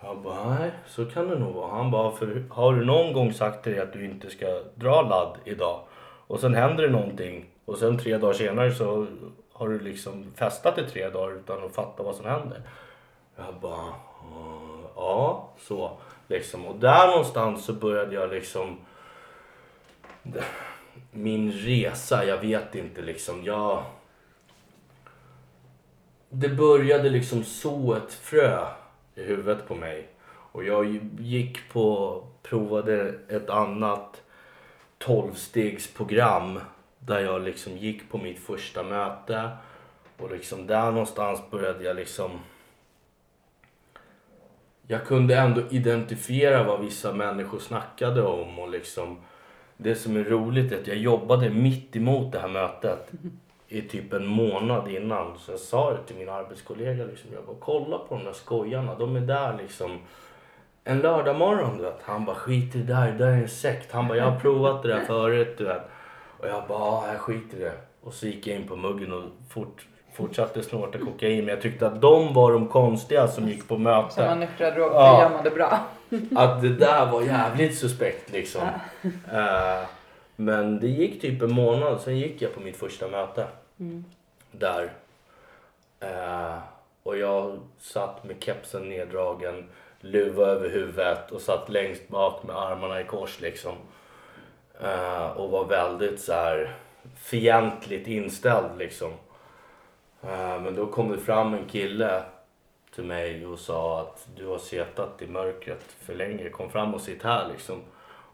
Jag bara, nej så kan det nog vara. Han bara, för har du någon gång sagt till dig att du inte ska dra ladd idag och sen händer det någonting och sen tre dagar senare så har du liksom festat i tre dagar utan att fatta vad som händer. Jag bara, ja så liksom. Och där någonstans så började jag liksom min resa, jag vet inte liksom. Jag... Det började liksom så ett frö i huvudet på mig. Och jag gick på, provade ett annat tolvstegsprogram där jag liksom gick på mitt första möte. Och liksom där någonstans började jag liksom jag kunde ändå identifiera vad vissa människor snackade om och liksom det som är roligt är att jag jobbade mitt emot det här mötet i typ en månad innan. Så jag sa det till min arbetskollega liksom, jag bara kolla på de där skojarna, de är där liksom en lördag morgon du vet. Han bara skit i det där, det där är en sekt. Han bara jag har provat det där förut du vet. Och jag bara ja, jag skiter i det. Och så gick jag in på muggen och fort, fortsatte snorta kokain. Men jag tyckte att de var de konstiga som gick på Som var möte. nyktra drogfria Ja. mådde bra. Att det där var jävligt suspekt liksom. Eh, men det gick typ en månad, sen gick jag på mitt första möte. Där. Eh, och jag satt med kepsen neddragen, luva över huvudet och satt längst bak med armarna i kors liksom. Eh, och var väldigt så här fientligt inställd liksom. Men då kom det fram en kille till mig och sa att du har setat i mörkret för länge, kom fram och sitt här liksom.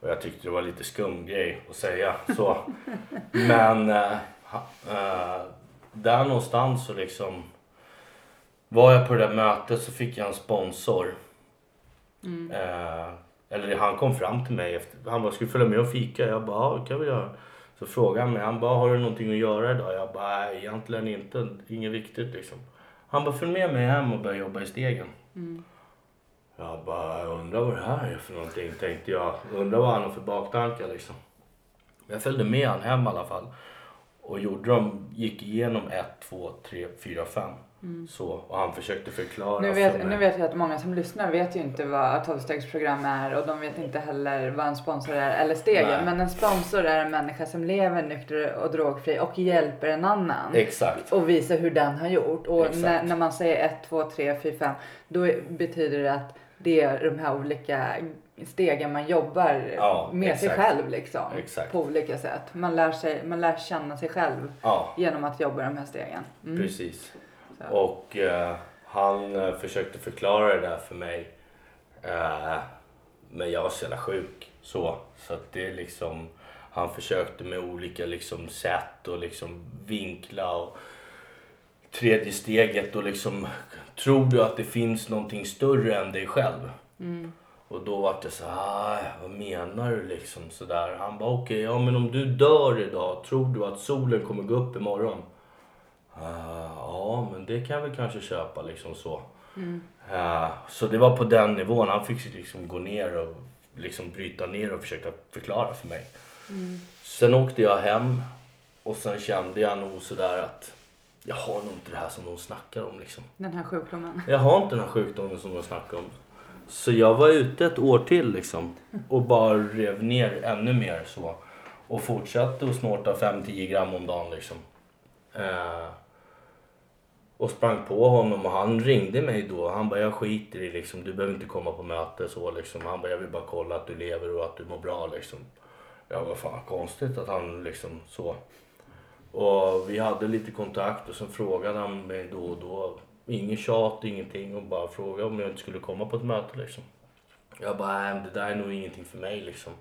Och jag tyckte det var lite skum grej att säga så. Men ha- eh, där någonstans så liksom var jag på det där mötet så fick jag en sponsor. Eh, eller han kom fram till mig efter, han bara skulle följa med och fika. Jag bara ja det kan vi göra. Så frågade han mig, han bara har du någonting att göra idag? Jag bara nej egentligen inte, inget viktigt liksom. Han bara, följ med mig hem och börja jobba i stegen. Mm. Jag bara, jag undrar vad det här är för någonting tänkte jag. Undrar vad han har för baktankar liksom. Jag följde med han hem i alla fall. Och gjorde dem, gick igenom 1, 2, 3, 4, 5. Mm. Så, och han försökte förklara nu vet, för mig. Nu vet jag att många som lyssnar vet ju inte vad 12-stegsprogram är och de vet inte heller vad en sponsor är eller stegen. Men en sponsor är en människa som lever nykter och drogfri och hjälper en annan. Exakt. Och visar hur den har gjort. Och när, när, man säger 1, 2, 3, 4, 5 då betyder det att det är de här olika stegen man jobbar ja, med exakt. sig själv liksom. Exakt. På olika sätt. Man lär, sig, man lär känna sig själv ja. genom att jobba de här stegen. Mm. Precis. Och eh, han eh, försökte förklara det där för mig. Eh, men jag var så jävla sjuk så. Så att det är liksom, han försökte med olika liksom sätt och liksom vinkla och tredje steget och liksom tror du att det finns någonting större än dig själv? Och då var det så här, vad menar du liksom sådär? Han bara okej, ja men om du dör idag, tror du att solen kommer gå upp imorgon? "Ah, ja, men det kan jag väl kanske köpa liksom så. Eh, så det var på den nivån. Han fick liksom gå ner och liksom bryta ner och försöka förklara för mig. Sen åkte jag hem och sen kände jag nog sådär att jag har nog inte det här som de snackar om liksom. Den här sjukdomen. Jag har inte den här sjukdomen som de snackar om. Så jag var ute ett år till liksom. Och bara rev ner ännu mer så. Och fortsatte att snorta 5-10 gram om dagen liksom. Eh, och sprang på honom och han ringde mig då. Han bara jag skiter i liksom. Du behöver inte komma på möte så liksom. Han bara jag vill bara kolla att du lever och att du mår bra liksom. Jag var fan konstigt att han liksom så. Och vi hade lite kontakt och sen frågade han mig då och då. Inget tjat, ingenting och bara frågade om jag inte skulle komma på ett möte liksom. Jag bara, nej det där är nog ingenting för mig liksom.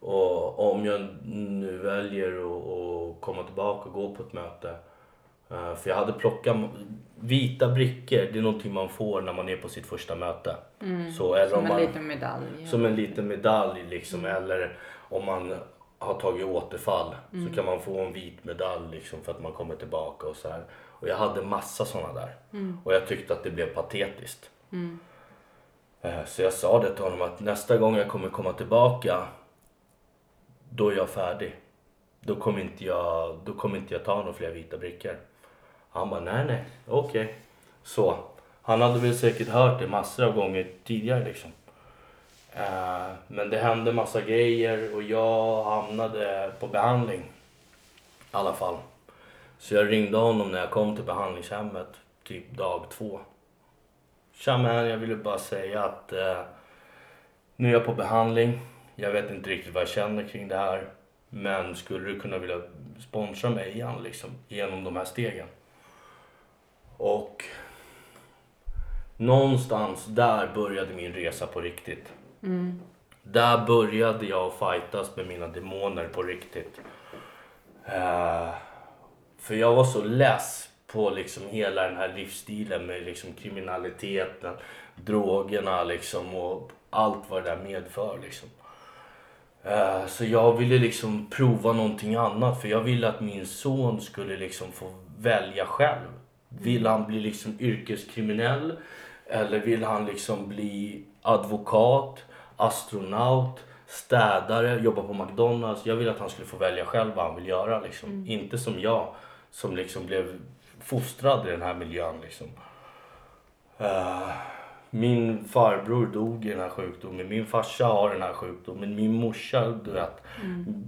Och om jag nu väljer att komma tillbaka och gå på ett möte eh, För jag hade plockat vita brickor, det är någonting man får när man är på sitt första möte. Så, eller Som om en man, liten medalj. som en liten medalj liksom. Eller om man har tagit återfall så kan man få en vit medalj liksom för att man kommer tillbaka och så här. Och jag hade massa sådana där. Och jag tyckte att det blev patetiskt. Eh, Så jag sa det till honom att nästa gång jag kommer komma tillbaka då är jag färdig. Då kommer inte jag, då kommer inte jag ta några fler vita brickor. Han bara nej nej, okej. Så. Han hade väl säkert hört det massor av gånger tidigare liksom. Eh, men det hände massa grejer och jag hamnade på behandling. I alla fall. Så jag ringde honom när jag kom till behandlingshemmet, typ dag två. Tja man, jag ville bara säga att eh, nu är jag på behandling. Jag vet inte riktigt vad jag känner kring det här. Men skulle du kunna vilja sponsra mig igen liksom, genom de här stegen? Och någonstans där började min resa på riktigt. Där började jag fightas med mina demoner på riktigt. Eh, för jag var så less på liksom hela den här livsstilen med liksom kriminaliteten, drogerna liksom och allt vad det där medför liksom. Eh, Så jag ville liksom prova någonting annat för jag ville att min son skulle liksom få välja själv. Vill han bli liksom yrkeskriminell? Eller vill han liksom bli advokat, astronaut, städare, jobba på McDonalds? Jag ville att han skulle få välja själv vad han vill göra liksom. Inte som jag som liksom blev fostrad i den här miljön liksom. Eh, min farbror dog i den här sjukdomen. Min farsa har den här sjukdomen. Min morsa, du vet.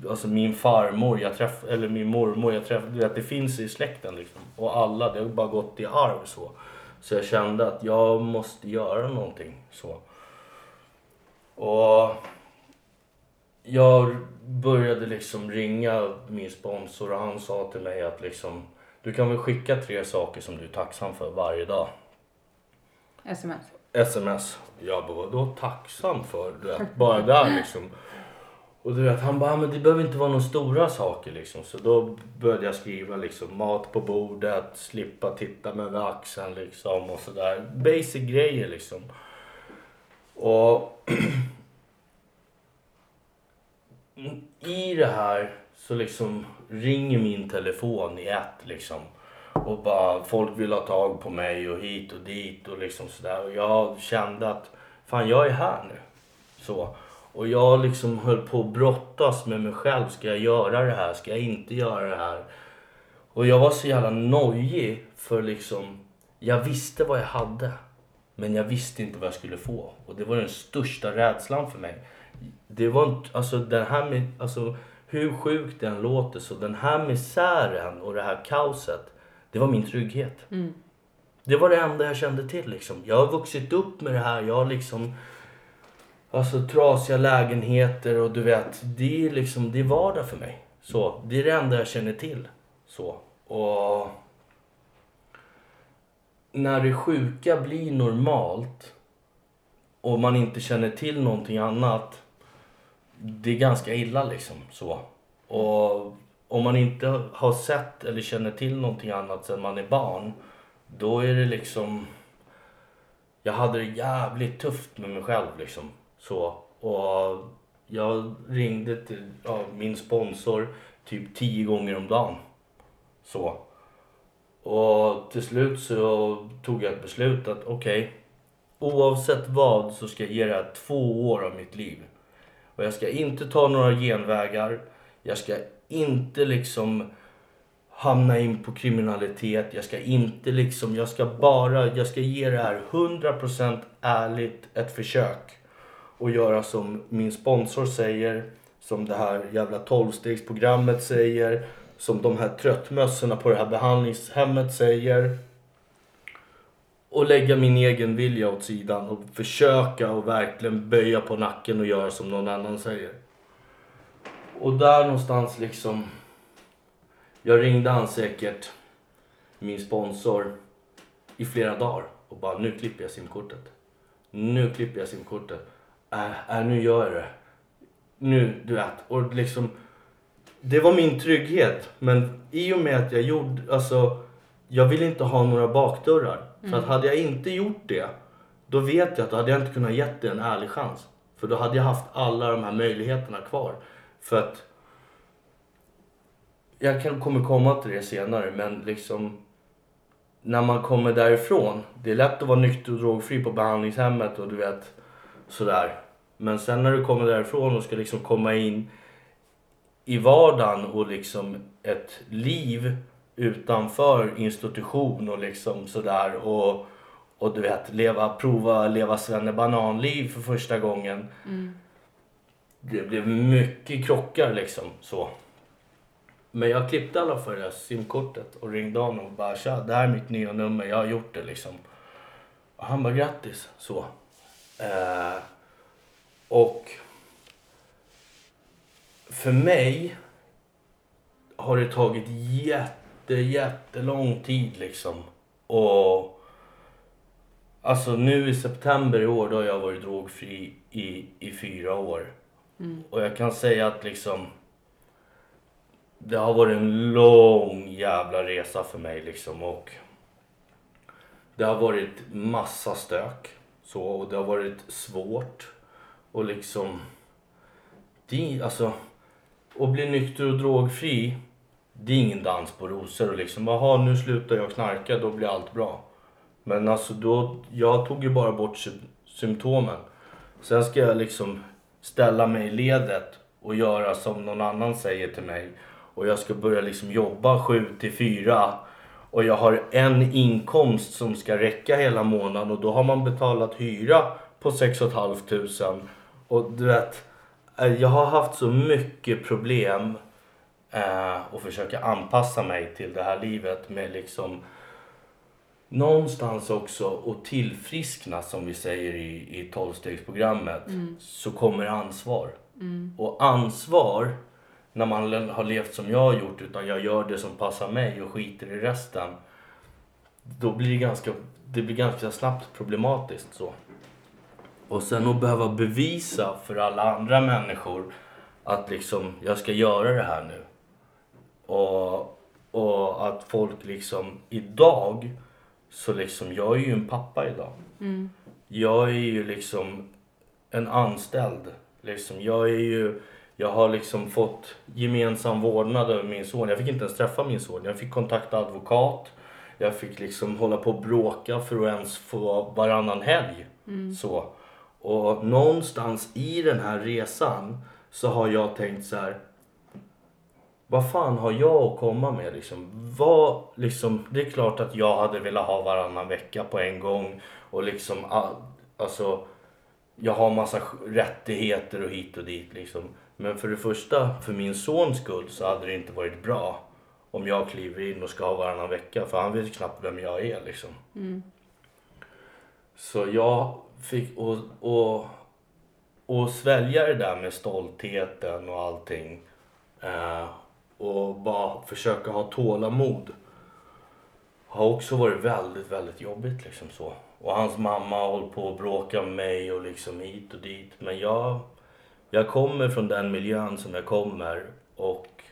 Alltså min farmor, jag träff, eller min mormor, jag träff, du vet, det finns i släkten liksom. Och alla, det har bara gått i arv så. Så jag kände att jag måste göra någonting så. Och jag började liksom ringa min sponsor och han sa till mig att liksom du kan väl skicka tre saker som du är tacksam för varje dag. Sms. Sms. Jag bara, vadå tacksam för? Du vet, bara där liksom. Och du vet, han bara, ah, men det behöver inte vara några stora saker liksom. Så då började jag skriva liksom mat på bordet, slippa titta mig över axeln liksom och sådär. Basic grejer liksom. Och i det här så liksom ringer min telefon i ett liksom. Och bara folk vill ha tag på mig och hit och dit och liksom sådär. Och jag kände att fan jag är här nu. Så. Och jag liksom höll på att brottas med mig själv. Ska jag göra det här? Ska jag inte göra det här? Och jag var så jävla nojig för liksom jag visste vad jag hade. Men jag visste inte vad jag skulle få. Och det var den största rädslan för mig. Det var inte, alltså den här med, alltså hur sjukt den låter så den här misären och det här kaoset. Det var min trygghet. Det var det enda jag kände till liksom. Jag har vuxit upp med det här. Jag har liksom Alltså trasiga lägenheter och du vet, det är liksom, det är vardag för mig. Så, det är det enda jag känner till. Så, och när det sjuka blir normalt och man inte känner till någonting annat. Det är ganska illa liksom så. Och om man inte har sett eller känner till någonting annat sedan man är barn. Då är det liksom... Jag hade det jävligt tufft med mig själv liksom. Så. Och jag ringde till ja, min sponsor typ tio gånger om dagen. Så. Och till slut så tog jag ett beslut att okej, oavsett vad så ska jag ge det här två år av mitt liv. Och jag ska inte ta några genvägar. Jag ska inte liksom hamna in på kriminalitet. Jag ska inte liksom, jag ska bara, jag ska ge det här 100% ärligt ett försök. Och göra som min sponsor säger, som det här jävla tolvstegsprogrammet säger, som de här tröttmössorna på det här behandlingshemmet säger. Och lägga min egen vilja åt sidan och försöka och verkligen böja på nacken och göra som någon annan säger. Och där någonstans liksom... Jag ringde han säkert, min sponsor, i flera dagar och bara nu klipper jag simkortet. Nu klipper jag simkortet. Äh, äh, nu gör jag det. Nu, du vet. Och liksom... Det var min trygghet. Men i och med att jag gjorde, alltså... Jag ville inte ha några bakdörrar. För att hade jag inte gjort det, då vet jag att då hade jag inte kunnat gett det en ärlig chans. För då hade jag haft alla de här möjligheterna kvar. För att... Jag kan, kommer komma till det senare, men liksom... När man kommer därifrån, det är lätt att vara nykter och drogfri på behandlingshemmet och du vet sådär. Men sen när du kommer därifrån och ska liksom komma in i vardagen och liksom ett liv utanför institution och liksom sådär och, och du vet leva, prova leva svennebananliv för första gången. Mm. Det blev mycket krockar liksom så. Men jag klippte alla för det simkortet och ringde honom och bara tja, det här är mitt nya nummer, jag har gjort det liksom. Och han bara grattis så. Eh, och för mig har det tagit jätte, jättelång tid liksom. Och alltså nu i september i år då har jag varit drogfri i, i fyra år. Mm. Och jag kan säga att liksom det har varit en lång jävla resa för mig liksom och det har varit massa stök så och det har varit svårt och liksom det, alltså att bli nykter och drogfri det är ingen dans på rosor och liksom jaha nu slutar jag knarka då blir allt bra. Men alltså då, jag tog ju bara bort sy- symptomen. Sen ska jag liksom ställa mig i ledet och göra som någon annan säger till mig. Och jag ska börja liksom jobba 7 till 4. Och jag har en inkomst som ska räcka hela månaden och då har man betalat hyra på 6 500. Och du vet, eh, jag har haft så mycket problem eh, och försöka anpassa mig till det här livet med liksom någonstans också att tillfriskna som vi säger i, i 12-stegsprogrammet så kommer ansvar. Och ansvar när man har levt som jag har gjort utan jag gör det som passar mig och skiter i resten. Då blir det ganska, det blir ganska snabbt problematiskt så. Och sen att behöva bevisa för alla andra människor att liksom jag ska göra det här nu. Och, och att folk liksom idag så liksom jag är ju en pappa idag. Jag är ju liksom en anställd. Liksom, jag är ju, jag har liksom fått gemensam vårdnad över min son. Jag fick inte ens träffa min son. Jag fick kontakta advokat. Jag fick liksom hålla på och bråka för att ens få varannan helg. Så. Och någonstans i den här resan så har jag tänkt så här. Vad fan har jag att komma med liksom? Vad, liksom? Det är klart att jag hade velat ha varannan vecka på en gång. Och liksom, alltså. Jag har massa rättigheter och hit och dit liksom. Men för det första, för min sons skull så hade det inte varit bra. Om jag kliver in och ska ha varannan vecka. För han vet knappt vem jag är liksom. Så jag fick och, och, och svälja det där med stoltheten och allting. Eh, och bara försöka ha tålamod. Har också varit väldigt, väldigt jobbigt liksom så. Och hans mamma har hållit på och bråkat med mig och liksom hit och dit. Men jag, jag kommer från den miljön som jag kommer och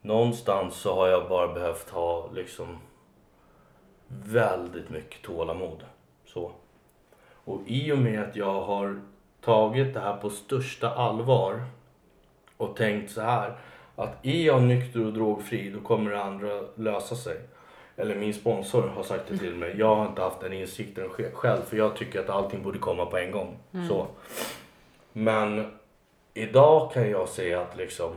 någonstans så har jag bara behövt ha liksom väldigt mycket tålamod. Så. Och i och med att jag har tagit det här på största allvar och tänkt så här att är jag nykter och drogfri då kommer det andra lösa sig. Eller min sponsor har sagt det till mig. Jag har inte haft den insikten sj- själv för jag tycker att allting borde komma på en gång. Så. Men idag kan jag säga att liksom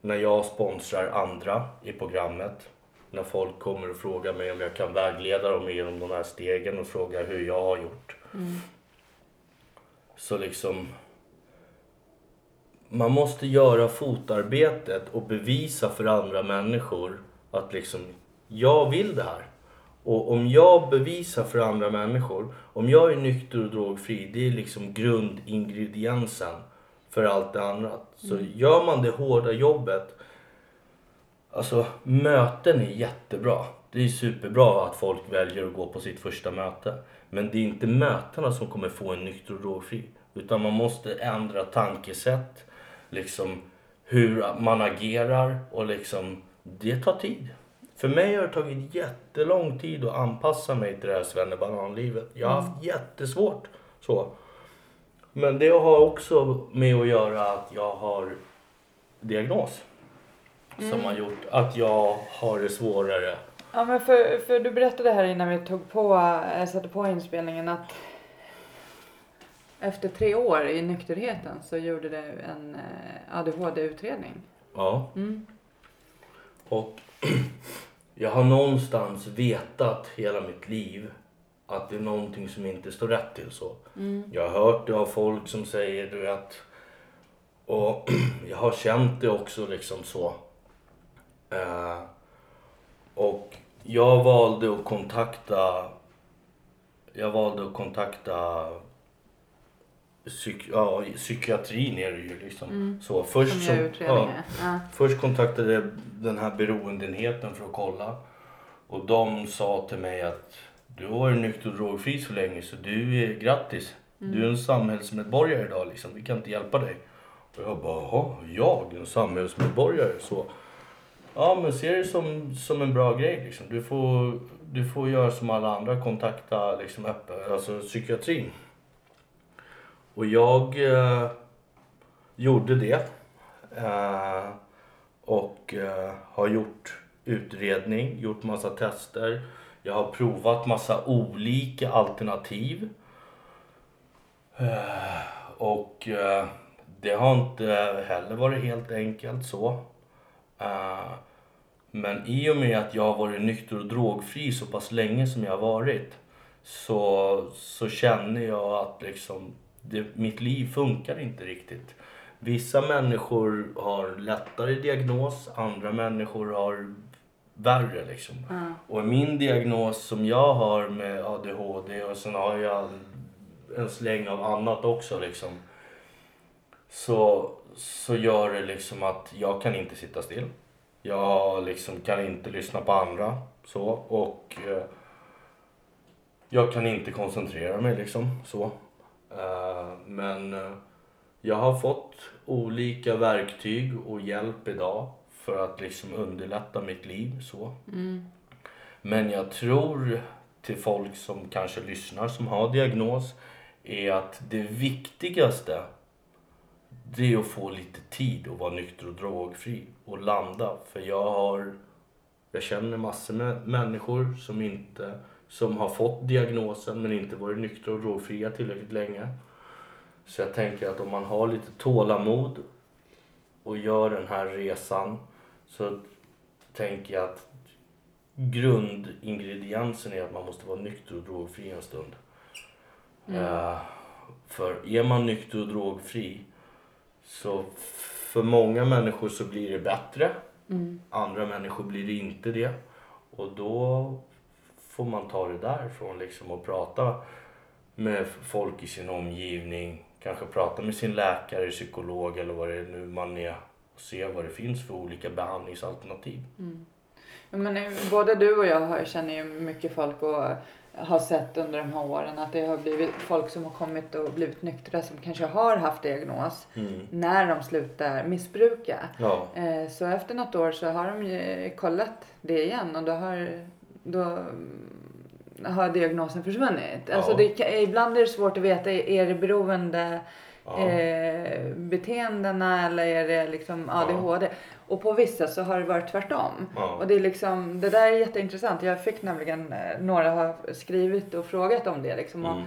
när jag sponsrar andra i programmet när folk kommer och frågar mig om jag kan vägleda dem genom de här stegen och frågar hur jag har gjort. Så liksom man måste göra fotarbetet och bevisa för andra människor att liksom jag vill det här. Och om jag bevisar för andra människor, om jag är nykter och drogfri, det är liksom grundingrediensen för allt det andra. Så gör man det hårda jobbet, alltså möten är jättebra. Det är superbra att folk väljer att gå på sitt första möte. Men det är inte mötena som kommer få en nykter och drogfri. Utan man måste ändra tankesätt, liksom hur man agerar och liksom det tar tid. För mig har det tagit jättelång tid att anpassa mig till det här svennebananlivet. Jag har haft jättesvårt. Så. Men det har också med att göra att jag har diagnos. Som har gjort att jag har det svårare. Ja, men för, för du berättade här innan vi tog på, äh, satte på inspelningen att efter tre år i nykterheten så gjorde du en eh, ADHD-utredning. Ja. Mm. Och jag har någonstans vetat hela mitt liv att det är någonting som inte står rätt till så. Jag har hört det av folk som säger du vet. Och jag har känt det också liksom så. Eh, och jag valde att kontakta jag valde att kontakta psyk, ja, psykiatrin är det ju liksom. Så först Som utredningar. Ja. Först kontaktade jag den här beroendeenheten för att kolla. Och de sa till mig att du har varit nykter och drogfri så länge så du är grattis. Du är en samhällsmedborgare idag liksom. Vi kan inte hjälpa dig. Och jag bara, jaha, jag en samhällsmedborgare? Så, ja men se det som, som en bra grej liksom. Du får, du får göra som alla andra, kontakta liksom öppet, alltså psykiatrin. Och jag eh, gjorde det. Eh, och eh, har gjort utredning, gjort massa tester. Jag har provat massa olika alternativ. Eh, och eh, det har inte heller varit helt enkelt så. Eh, men i och med att jag har varit nykter och drogfri så pass länge som jag har varit så, så känner jag att liksom, det, mitt liv funkar inte riktigt. Vissa människor har lättare diagnos, andra människor har värre. Liksom. Och min diagnos som jag har med ADHD och sen har jag en släng av annat också. Liksom, så, så gör det liksom att jag kan inte sitta still. Jag liksom kan inte lyssna på andra. Så, och eh, jag kan inte koncentrera mig liksom. Så. Eh, men eh, jag har fått olika verktyg och hjälp idag för att liksom underlätta mitt liv. så. Men jag tror till folk som kanske lyssnar som har diagnos är att det viktigaste det är att få lite tid att vara nykter och drogfri och landa. För jag har, jag känner massor med människor som inte, som har fått diagnosen men inte varit nyktra och drogfria tillräckligt länge. Så jag tänker att om man har lite tålamod och gör den här resan så tänker jag att grundingrediensen är att man måste vara nykter och drogfri en stund. Eh, för är man nykter och drogfri så för många människor så blir det bättre. Andra människor blir det inte det. Och då får man ta det därifrån liksom och prata med folk i sin omgivning. Kanske prata med sin läkare, psykolog eller vad det är nu man är. Och se vad det finns för olika behandlingsalternativ. Ja, Men både du och jag känner ju mycket folk och har sett under de här åren att det har blivit folk som har kommit och blivit nyktra som kanske har haft diagnos Mm. när de slutar missbruka. Ja. Eh, Så efter något år så har de ju kollat det igen och då har, då mm, har diagnosen försvunnit. Ja. Alltså det, ibland är det svårt att veta, är det beroende Ja. eh, beteendena eller är det liksom ADHD? Och på vissa så har det varit tvärtom. Ja. Och det är liksom, det där är jätteintressant. Jag fick nämligen, eh, några har skrivit och frågat om det liksom. Mm.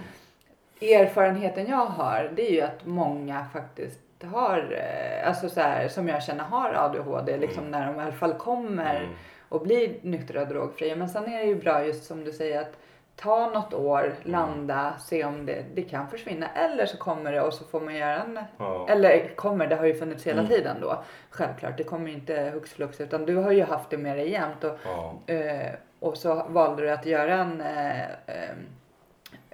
erfarenheten jag har det är ju att många faktiskt har, eh, alltså så här, som jag känner har ADHD liksom Mm. när de i alla fall kommer Mm. Och blir nyktra och drogfria. Men sen är det ju bra just som du säger att ta något år, Mm. landa, se om det, det kan försvinna eller så kommer det och så får man göra en Ja. eller kommer, det har ju funnits hela Mm. tiden då. Självklart, det kommer ju inte hux flux utan du har ju haft det med dig jämt och, Ja. eh, och så valde du att göra en eh, eh,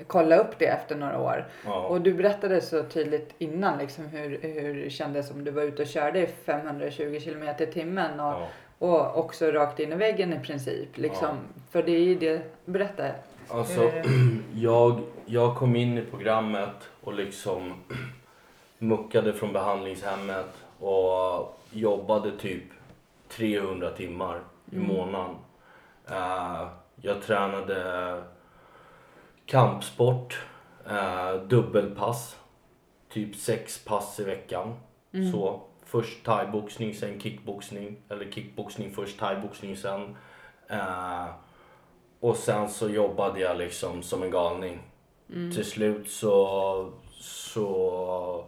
kolla upp det efter några år. Ja. Och du berättade så tydligt innan liksom hur, hur det kändes om du var ute och körde i 520 km i timmen och, Ja. Och också rakt in i väggen i princip. Liksom. För det är ju det, berätta. Alltså, jag, jag kom in i programmet och liksom muckade från behandlingshemmet och jobbade typ 300 timmar i Mm. månaden. Eh, jag tränade kampsport, eh, dubbelpass, typ sex pass i veckan. Mm. Så först thaiboxning, sen kickboxning. Eller kickboxning först, thaiboxning sen. Eh, och sen så jobbade jag liksom som en galning. Till slut så, så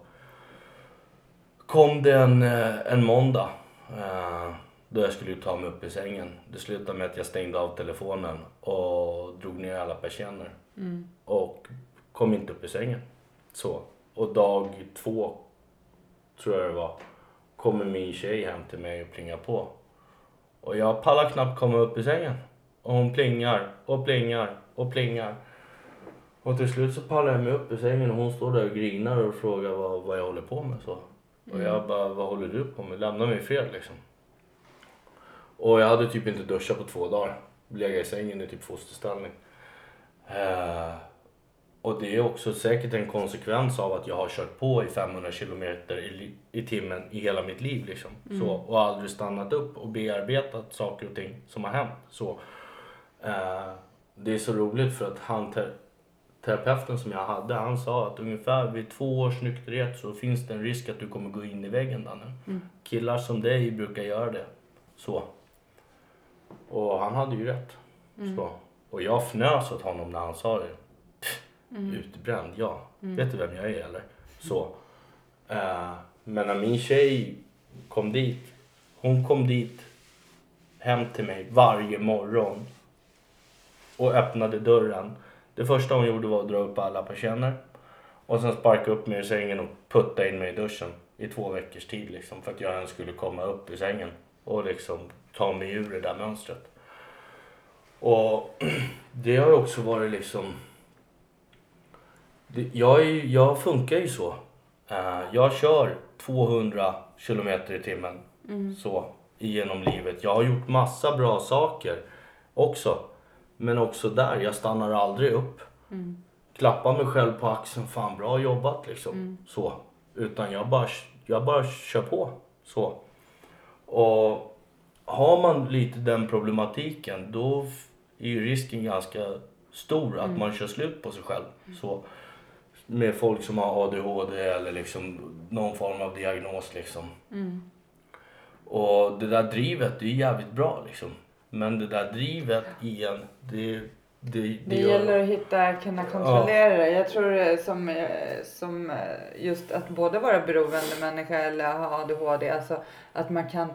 kom det en, eh, en måndag eh, då jag skulle ta mig upp i sängen. Det slutade med att jag stängde av telefonen och drog ner alla persienner. Och kom inte upp i sängen. Så. Och dag två, tror jag det var, kommer min tjej hem till mig och plingar på. Och jag pallar knappt komma upp i sängen. Och hon plingar och plingar och plingar. Och till slut så pallar jag mig upp i sängen och hon står där och grinar och frågar vad, vad jag håller på med. Så. Och jag bara, vad håller du på med? Lämna mig i fred liksom. Och jag hade typ inte duschat på två dagar. Legat i sängen i typ fosterställning. Eh, och det är också säkert en konsekvens av att jag har kört på i 500 kilometer i, i timmen i hela mitt liv. Liksom. Så, och aldrig stannat upp och bearbetat saker och ting som har hänt. Så, eh, det är så roligt för att han, te- terapeuten som jag hade, han sa att ungefär vid två års nykterhet så finns det en risk att du kommer gå in i väggen Danne. Killar som dig brukar göra det. Så. Och han hade ju rätt. Så. Och jag fnös åt honom när han sa det. Pff, Utbränd, ja. Vet du vem jag är eller? Så. Eh, men när min tjej kom dit. Hon kom dit hem till mig varje morgon. Och öppnade dörren. Det första hon gjorde var att dra upp alla persienner. Och sen sparka upp mig i sängen och putta in mig i duschen. I två veckors tid liksom. För att jag ens skulle komma upp i sängen. Och liksom ta mig ur det där mönstret. Och det har också varit liksom... Jag, är, jag funkar ju så. Eh, jag kör 200 kilometer i timmen. Så genom livet. Jag har gjort massa bra saker också. Men också där, jag stannar aldrig upp. Klappar mig själv på axeln, fan bra jobbat liksom. Så. Utan jag bara, jag bara kör på. Så. Och har man lite den problematiken då är ju risken ganska stor att man kör slut på sig själv. Så, med folk som har ADHD eller liksom någon form av diagnos liksom. Och det där drivet, det är jävligt bra liksom. Men det där drivet i en, det, det, det, Det gäller att hitta, kunna kontrollera det. Jag tror som, som just att både vara beroende människa eller ha ADHD, alltså att man kan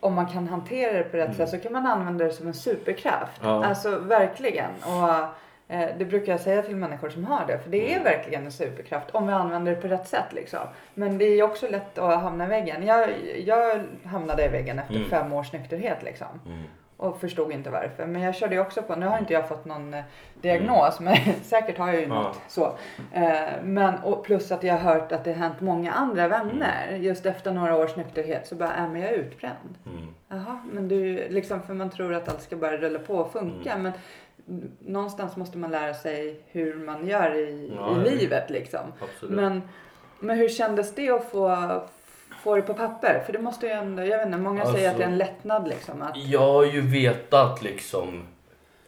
om man kan hantera det på rätt sätt så kan man använda det som en superkraft. Mm. Ja. Alltså verkligen. Och det brukar jag säga till människor som har det. För det Mm. är verkligen en superkraft om vi använder det på rätt sätt liksom. Men det är också lätt att hamna i väggen. Jag, jag hamnade i väggen efter Mm. fem års nykterhet liksom Mm. och förstod inte varför. Men jag körde ju också på, nu har inte jag fått någon eh, diagnos men säkert har jag ju Mm. Ja. något så. Eh, men och plus att jag har hört att det har hänt många andra vänner Mm. just efter några års nykterhet så bara, äh, men jag är utbränd. Mm. Jaha, men du, liksom, för man tror att allt ska bara rulla på och funka. Mm. Men någonstans måste man lära sig hur man gör i, Ja, i livet liksom. Absolut. Men, men hur kändes det att få, få det på papper? För det måste ju ändå, jag vet inte, många säger att det är en Alltså- lättnad liksom. Att, Jag har ju vetat liksom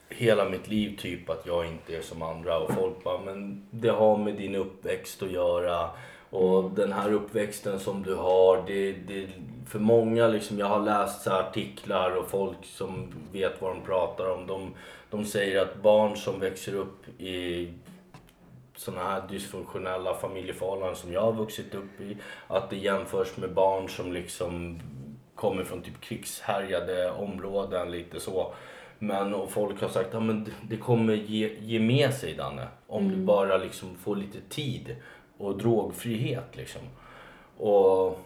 hela mitt liv typ att jag inte är som andra och folk bara men det har med din uppväxt att göra och den här uppväxten som du har det, det för många liksom jag har läst artiklar och folk som vet vad de pratar om de, de säger att barn som växer upp i sådana här dysfunktionella familjeförhållanden som jag har vuxit upp i. Att det jämförs med barn som liksom kommer från typ krigshärjade områden lite så. Men och folk har sagt att men det- kommer ge, ge med sig Danne. Om du bara liksom får lite tid och drogfrihet liksom. Och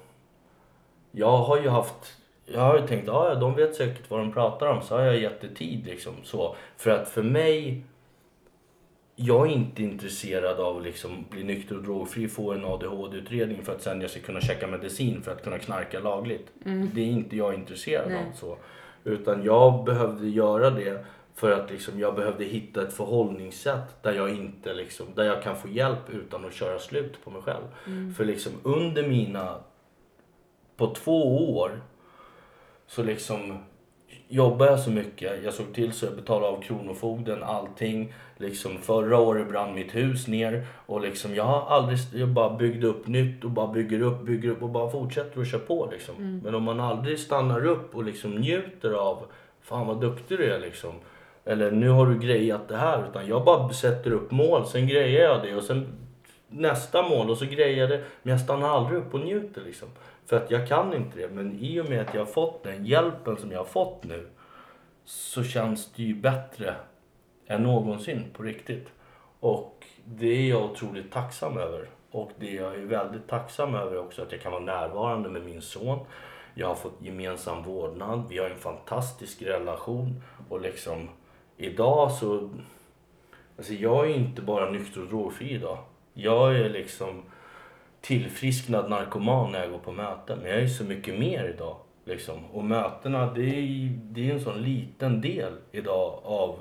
jag har ju haft jag har ju tänkt, ja ja, de vet säkert vad de pratar om, så har jag gett det tid liksom så. För att för mig jag är inte intresserad av att liksom bli nykter och drogfri, få en ADHD-utredning för att sen jag ska kunna checka medicin för att kunna knarka lagligt. Det är inte jag intresserad Nej. av. så. Utan jag behövde göra det för att liksom jag behövde hitta ett förhållningssätt där jag inte liksom, där jag kan få hjälp utan att köra slut på mig själv. För liksom under mina, på två år så liksom jobbade jag så mycket. Jag såg till så jag betalade av Kronofogden, allting. Liksom förra året brann mitt hus ner och liksom jag har aldrig, jag bara byggde upp nytt och bara bygger upp, bygger upp och bara fortsätter att köra på liksom. Men om man aldrig stannar upp och liksom njuter av, fan vad duktig du är liksom. Eller nu har du grejat det här. Utan jag bara sätter upp mål, sen grejar jag det och sen nästa mål och så grejar jag det. Men jag stannar aldrig upp och njuter liksom. För att jag kan inte det. Men i och med att jag har fått den hjälpen som jag har fått nu så känns det ju bättre än någonsin på riktigt. Och det är jag otroligt tacksam över. Och det jag är väldigt tacksam över också att jag kan vara närvarande med min son. Jag har fått gemensam vårdnad. Vi har en fantastisk relation. Och liksom idag så... Alltså jag är inte bara nykter och drogfri idag. Jag är liksom tillfrisknad narkoman när jag går på möten. Men jag är så mycket mer idag. Liksom. Och mötena, det är, det är en sån liten del idag av,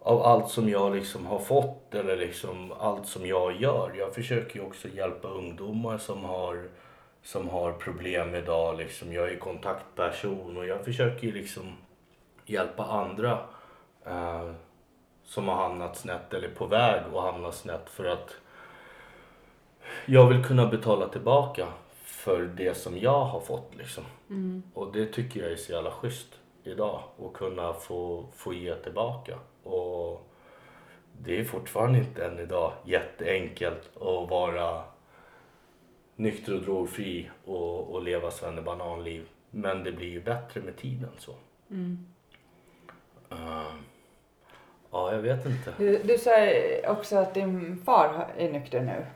av allt som jag liksom har fått eller liksom allt som jag gör. Jag försöker ju också hjälpa ungdomar som har, som har problem idag. Liksom. Jag är kontaktperson och jag försöker ju liksom hjälpa andra eh, som har hamnat snett eller på väg att hamna snett för att jag vill kunna betala tillbaka för det som jag har fått liksom. Och det tycker jag är så jävla schysst idag. Att kunna få, få ge tillbaka. Och det är fortfarande inte än idag jätteenkelt att vara nykter och drogfri och, och leva svennebananliv. Men det blir ju bättre med tiden så. Eh, ja, jag vet inte. du, du sa också att din far är nykter nu.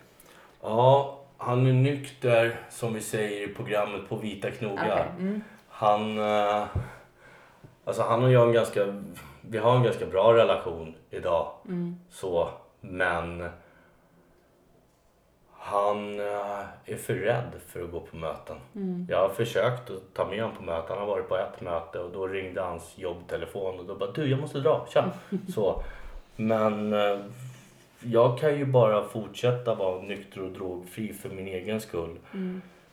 Ja, han är nykter som vi säger i programmet på Vita knogar. Okej, Mm. Han, eh, alltså han och jag har en ganska, vi har en ganska bra relation idag. Så, men han eh, är för rädd för att gå på möten. Jag har försökt att ta med honom på möten. Han har varit på ett möte och då ringde hans jobbtelefon och då bara du jag måste dra, tja. Så. Men eh, jag kan ju bara fortsätta vara nykter och drogfri för min egen skull.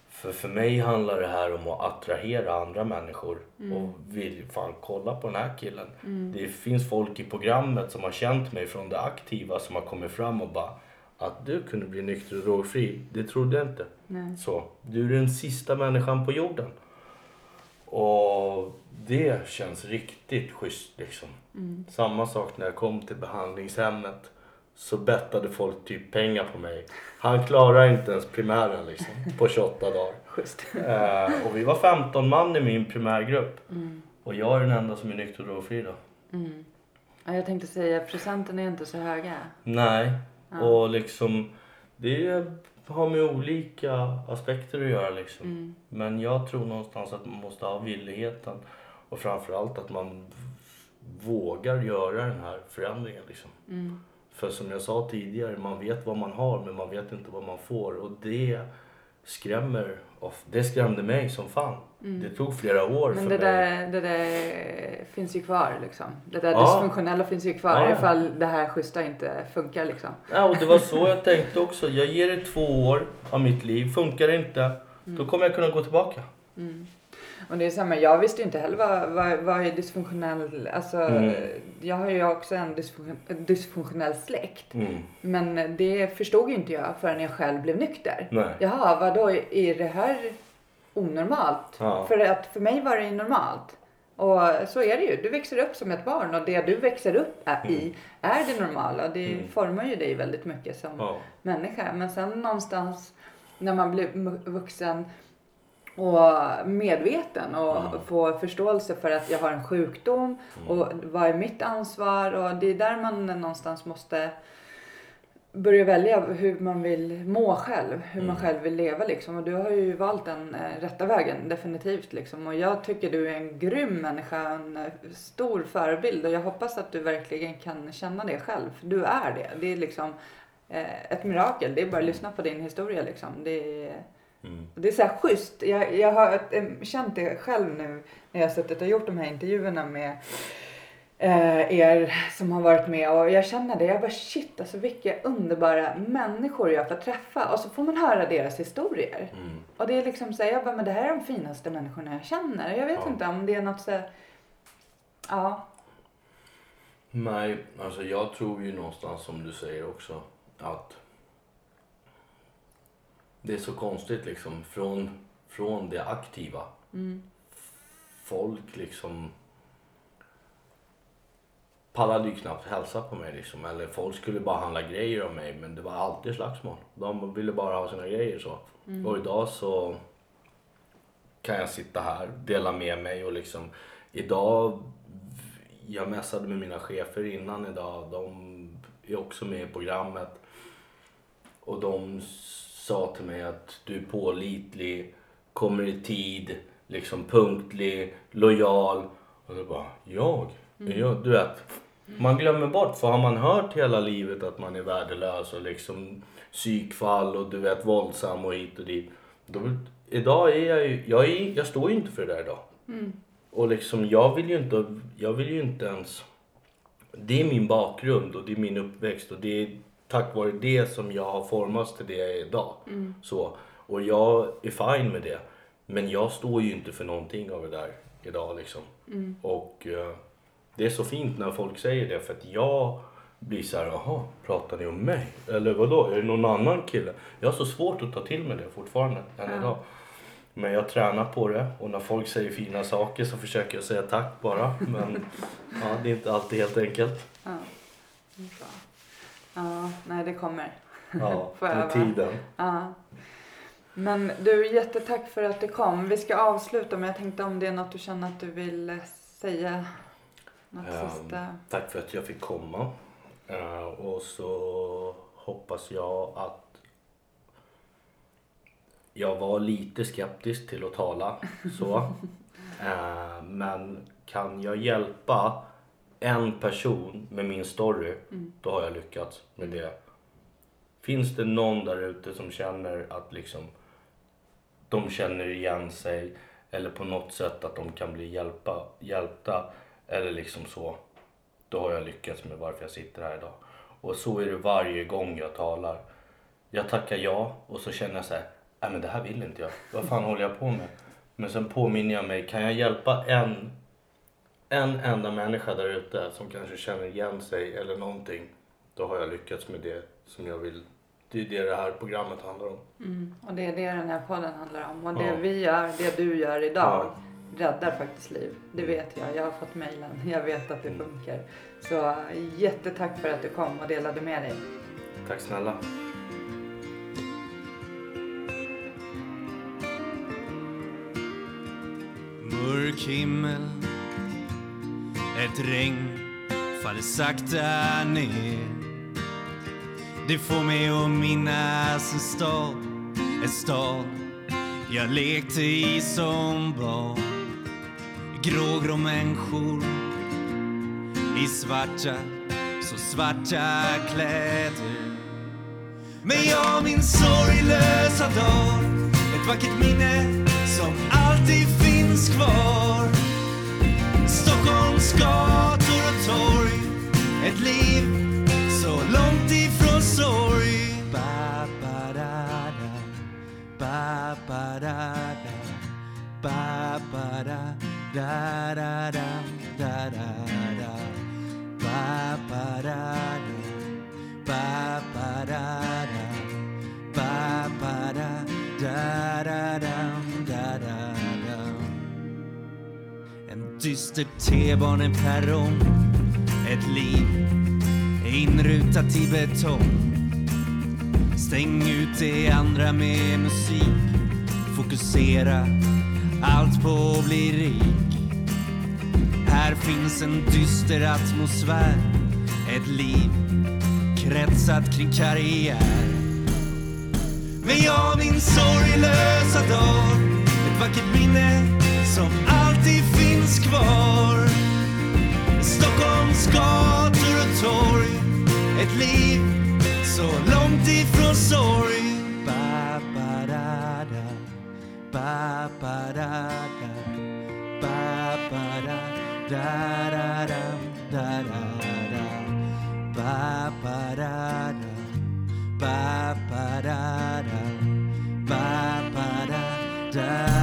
För för mig handlar det här om att attrahera andra människor. Och vill fan kolla på den här killen. Det finns folk i programmet som har känt mig från det aktiva som har kommit fram och bara att du kunde bli nykter och drogfri, det trodde jag inte. Nej. Så, du är den sista människan på jorden. Och det känns riktigt schysst liksom. Samma sak när jag kom till behandlingshemmet. Så bettade folk typ pengar på mig. Han klarar inte ens primären liksom på 28 dagar. Eh, och vi var 15 man i min primärgrupp. Och jag är den enda som är nykter och drogfri då. Mm. Ja, jag tänkte säga procenten är inte så höga. Nej. Ja. Och liksom det har med olika aspekter att göra liksom. Mm. Men jag tror någonstans att man måste ha villigheten och framförallt att man vågar göra den här förändringen liksom. Mm. För som jag sa tidigare, man vet vad man har men man vet inte vad man får och det skrämmer, det skrämde mig som fan. Det tog flera år Men för det mig. där, det där finns ju kvar liksom. Det där Ja. dysfunktionella finns ju kvar Ja, ifall det här schyssta inte funkar liksom. Ja, och det var så jag tänkte också. Jag ger det två år av mitt liv. Funkar det inte, då kommer jag kunna gå tillbaka. Och det är samma, jag visste inte heller vad, vad, vad är dysfunktionell, alltså Mm. jag har ju också en dysfunktion, dysfunktionell släkt. Mm. Men det förstod inte jag förrän jag själv blev nykter. Nej. Jaha, vadå, är det här onormalt? Ja. För att för mig var det ju normalt. Och så är det ju. Du växer upp som ett barn och det du växer upp i är det normala. Det Mm. formar ju dig väldigt mycket som Ja. människa. Men sen någonstans när man blir vuxen och medveten och Mm. får förståelse för att jag har en sjukdom och vad är mitt ansvar och det är där man någonstans måste börja välja hur man vill må själv, hur man Mm. själv vill leva liksom. Och du har ju valt den eh, rätta vägen, definitivt liksom. Och jag tycker du är en grym människa, en eh, stor förebild och jag hoppas att du verkligen kan känna det själv. För du är det. Det är liksom eh, ett mirakel. Det är bara att lyssna på din historia liksom. Det är, Mm. det är så här schysst. Jag, jag har känt det själv nu när jag har suttit och gjort de här intervjuerna med er som har varit med och jag känner det. Jag bara shit alltså vilka underbara människor jag får träffa och så får man höra deras historier. Mm. Och det är liksom så här, jag bara men det här är de finaste människorna jag känner. Jag vet Ja. inte om det är något så här, ja. Nej, alltså jag tror ju någonstans som du säger också att det är så konstigt liksom från, från det aktiva. Mm. Folk liksom pallade ju knappt hälsa på mig liksom. Eller folk skulle bara handla grejer av mig men det var alltid slagsmål. De ville bara ha sina grejer så. Och idag så kan jag sitta här, dela med mig och liksom idag jag mässade med mina chefer innan idag. De är också med i programmet. Och de sa till mig att du är pålitlig, kommer i tid, liksom punktlig, lojal. Och då bara, jag? Är jag? Du vet, man glömmer bort för har man hört hela livet att man är värdelös och liksom psykfall och du vet våldsam och hit och dit. Då, idag är jag ju, jag, är, jag står ju inte för det där idag. Och liksom jag vill ju inte, jag vill ju inte ens det är min bakgrund och det är min uppväxt och det är tack vare det som jag har formats till det jag är idag. Så, och jag är fine med det. Men jag står ju inte för någonting av det där idag liksom. Och eh, det är så fint när folk säger det för att jag blir så här, jaha, pratar ni om mig? Eller vadå, är det någon annan kille? Jag har så svårt att ta till mig det fortfarande, än Ja. idag. Men jag tränar på det och när folk säger fina saker så försöker jag säga tack bara. Men ja, det är inte alltid helt enkelt. Ja. Ja, nej det kommer. Ja, med tiden. Ja. Men du, jättetack för att du kom. Vi ska avsluta men jag tänkte om det är något du känner att du vill säga. Ehm, sista. Tack för att jag fick komma. Eh, och så hoppas jag att jag var lite skeptisk till att tala så. Eh, men kan jag hjälpa en person med min story, då har jag lyckats med det. Finns det någon där ute som känner att liksom de känner igen sig eller på något sätt att de kan bli hjälpa, hjälpta eller liksom så. Då har jag lyckats med varför jag sitter här idag. Och så är det varje gång jag talar. Jag tackar ja och så känner jag så här, nej men det här vill inte jag. Vad fan håller jag på med? Men sen påminner jag mig, kan jag hjälpa en, en enda människa där ute som kanske känner igen sig eller någonting. Då har jag lyckats med det som jag vill. Det är det det här programmet handlar om. Mm. Och det är det den här podden handlar om. Och det Ja. vi gör, det du gör idag, Ja. Räddar faktiskt liv. Det vet jag. Jag har fått mejlen. Jag vet att det funkar. Så eh, jättetack för att du kom och delade med dig. Tack snälla. Mörk himmel Ett regn faller sakta ner Det får mig att minnas en stad En stad jag lekte i som barn Grågrå människor i svarta, så svarta kläder Men jag min sorglösa dag Ett vackert minne som alltid finns finns kvar. Stockholms gator och torg. Ett liv så långt ifrån sorg. Ba, ba, da, da. Ba, ba, da, da. Ba, ba, da, da, da, da, da, da, da. Ba, ba, da, da. Ba, ba, da, da. Ba, ba, da, da, da, da da, da, da En dyster T-baneperrong Ett liv inrutat i betong Stäng ut det andra med musik Fokusera allt på att bli rik här finns en dyster atmosfär Ett liv kretsat kring karriär men jag min sorglösa dag Ett vackert minne som alltid finns kvar Stockholms gator och torg Ett liv så långt ifrån sorg ba, ba, da, da. Ba, ba, da, da. Ba, ba, da, da, da, da, da, da, da. Ba, ba, da, da. Ba ba da da, ba ba da da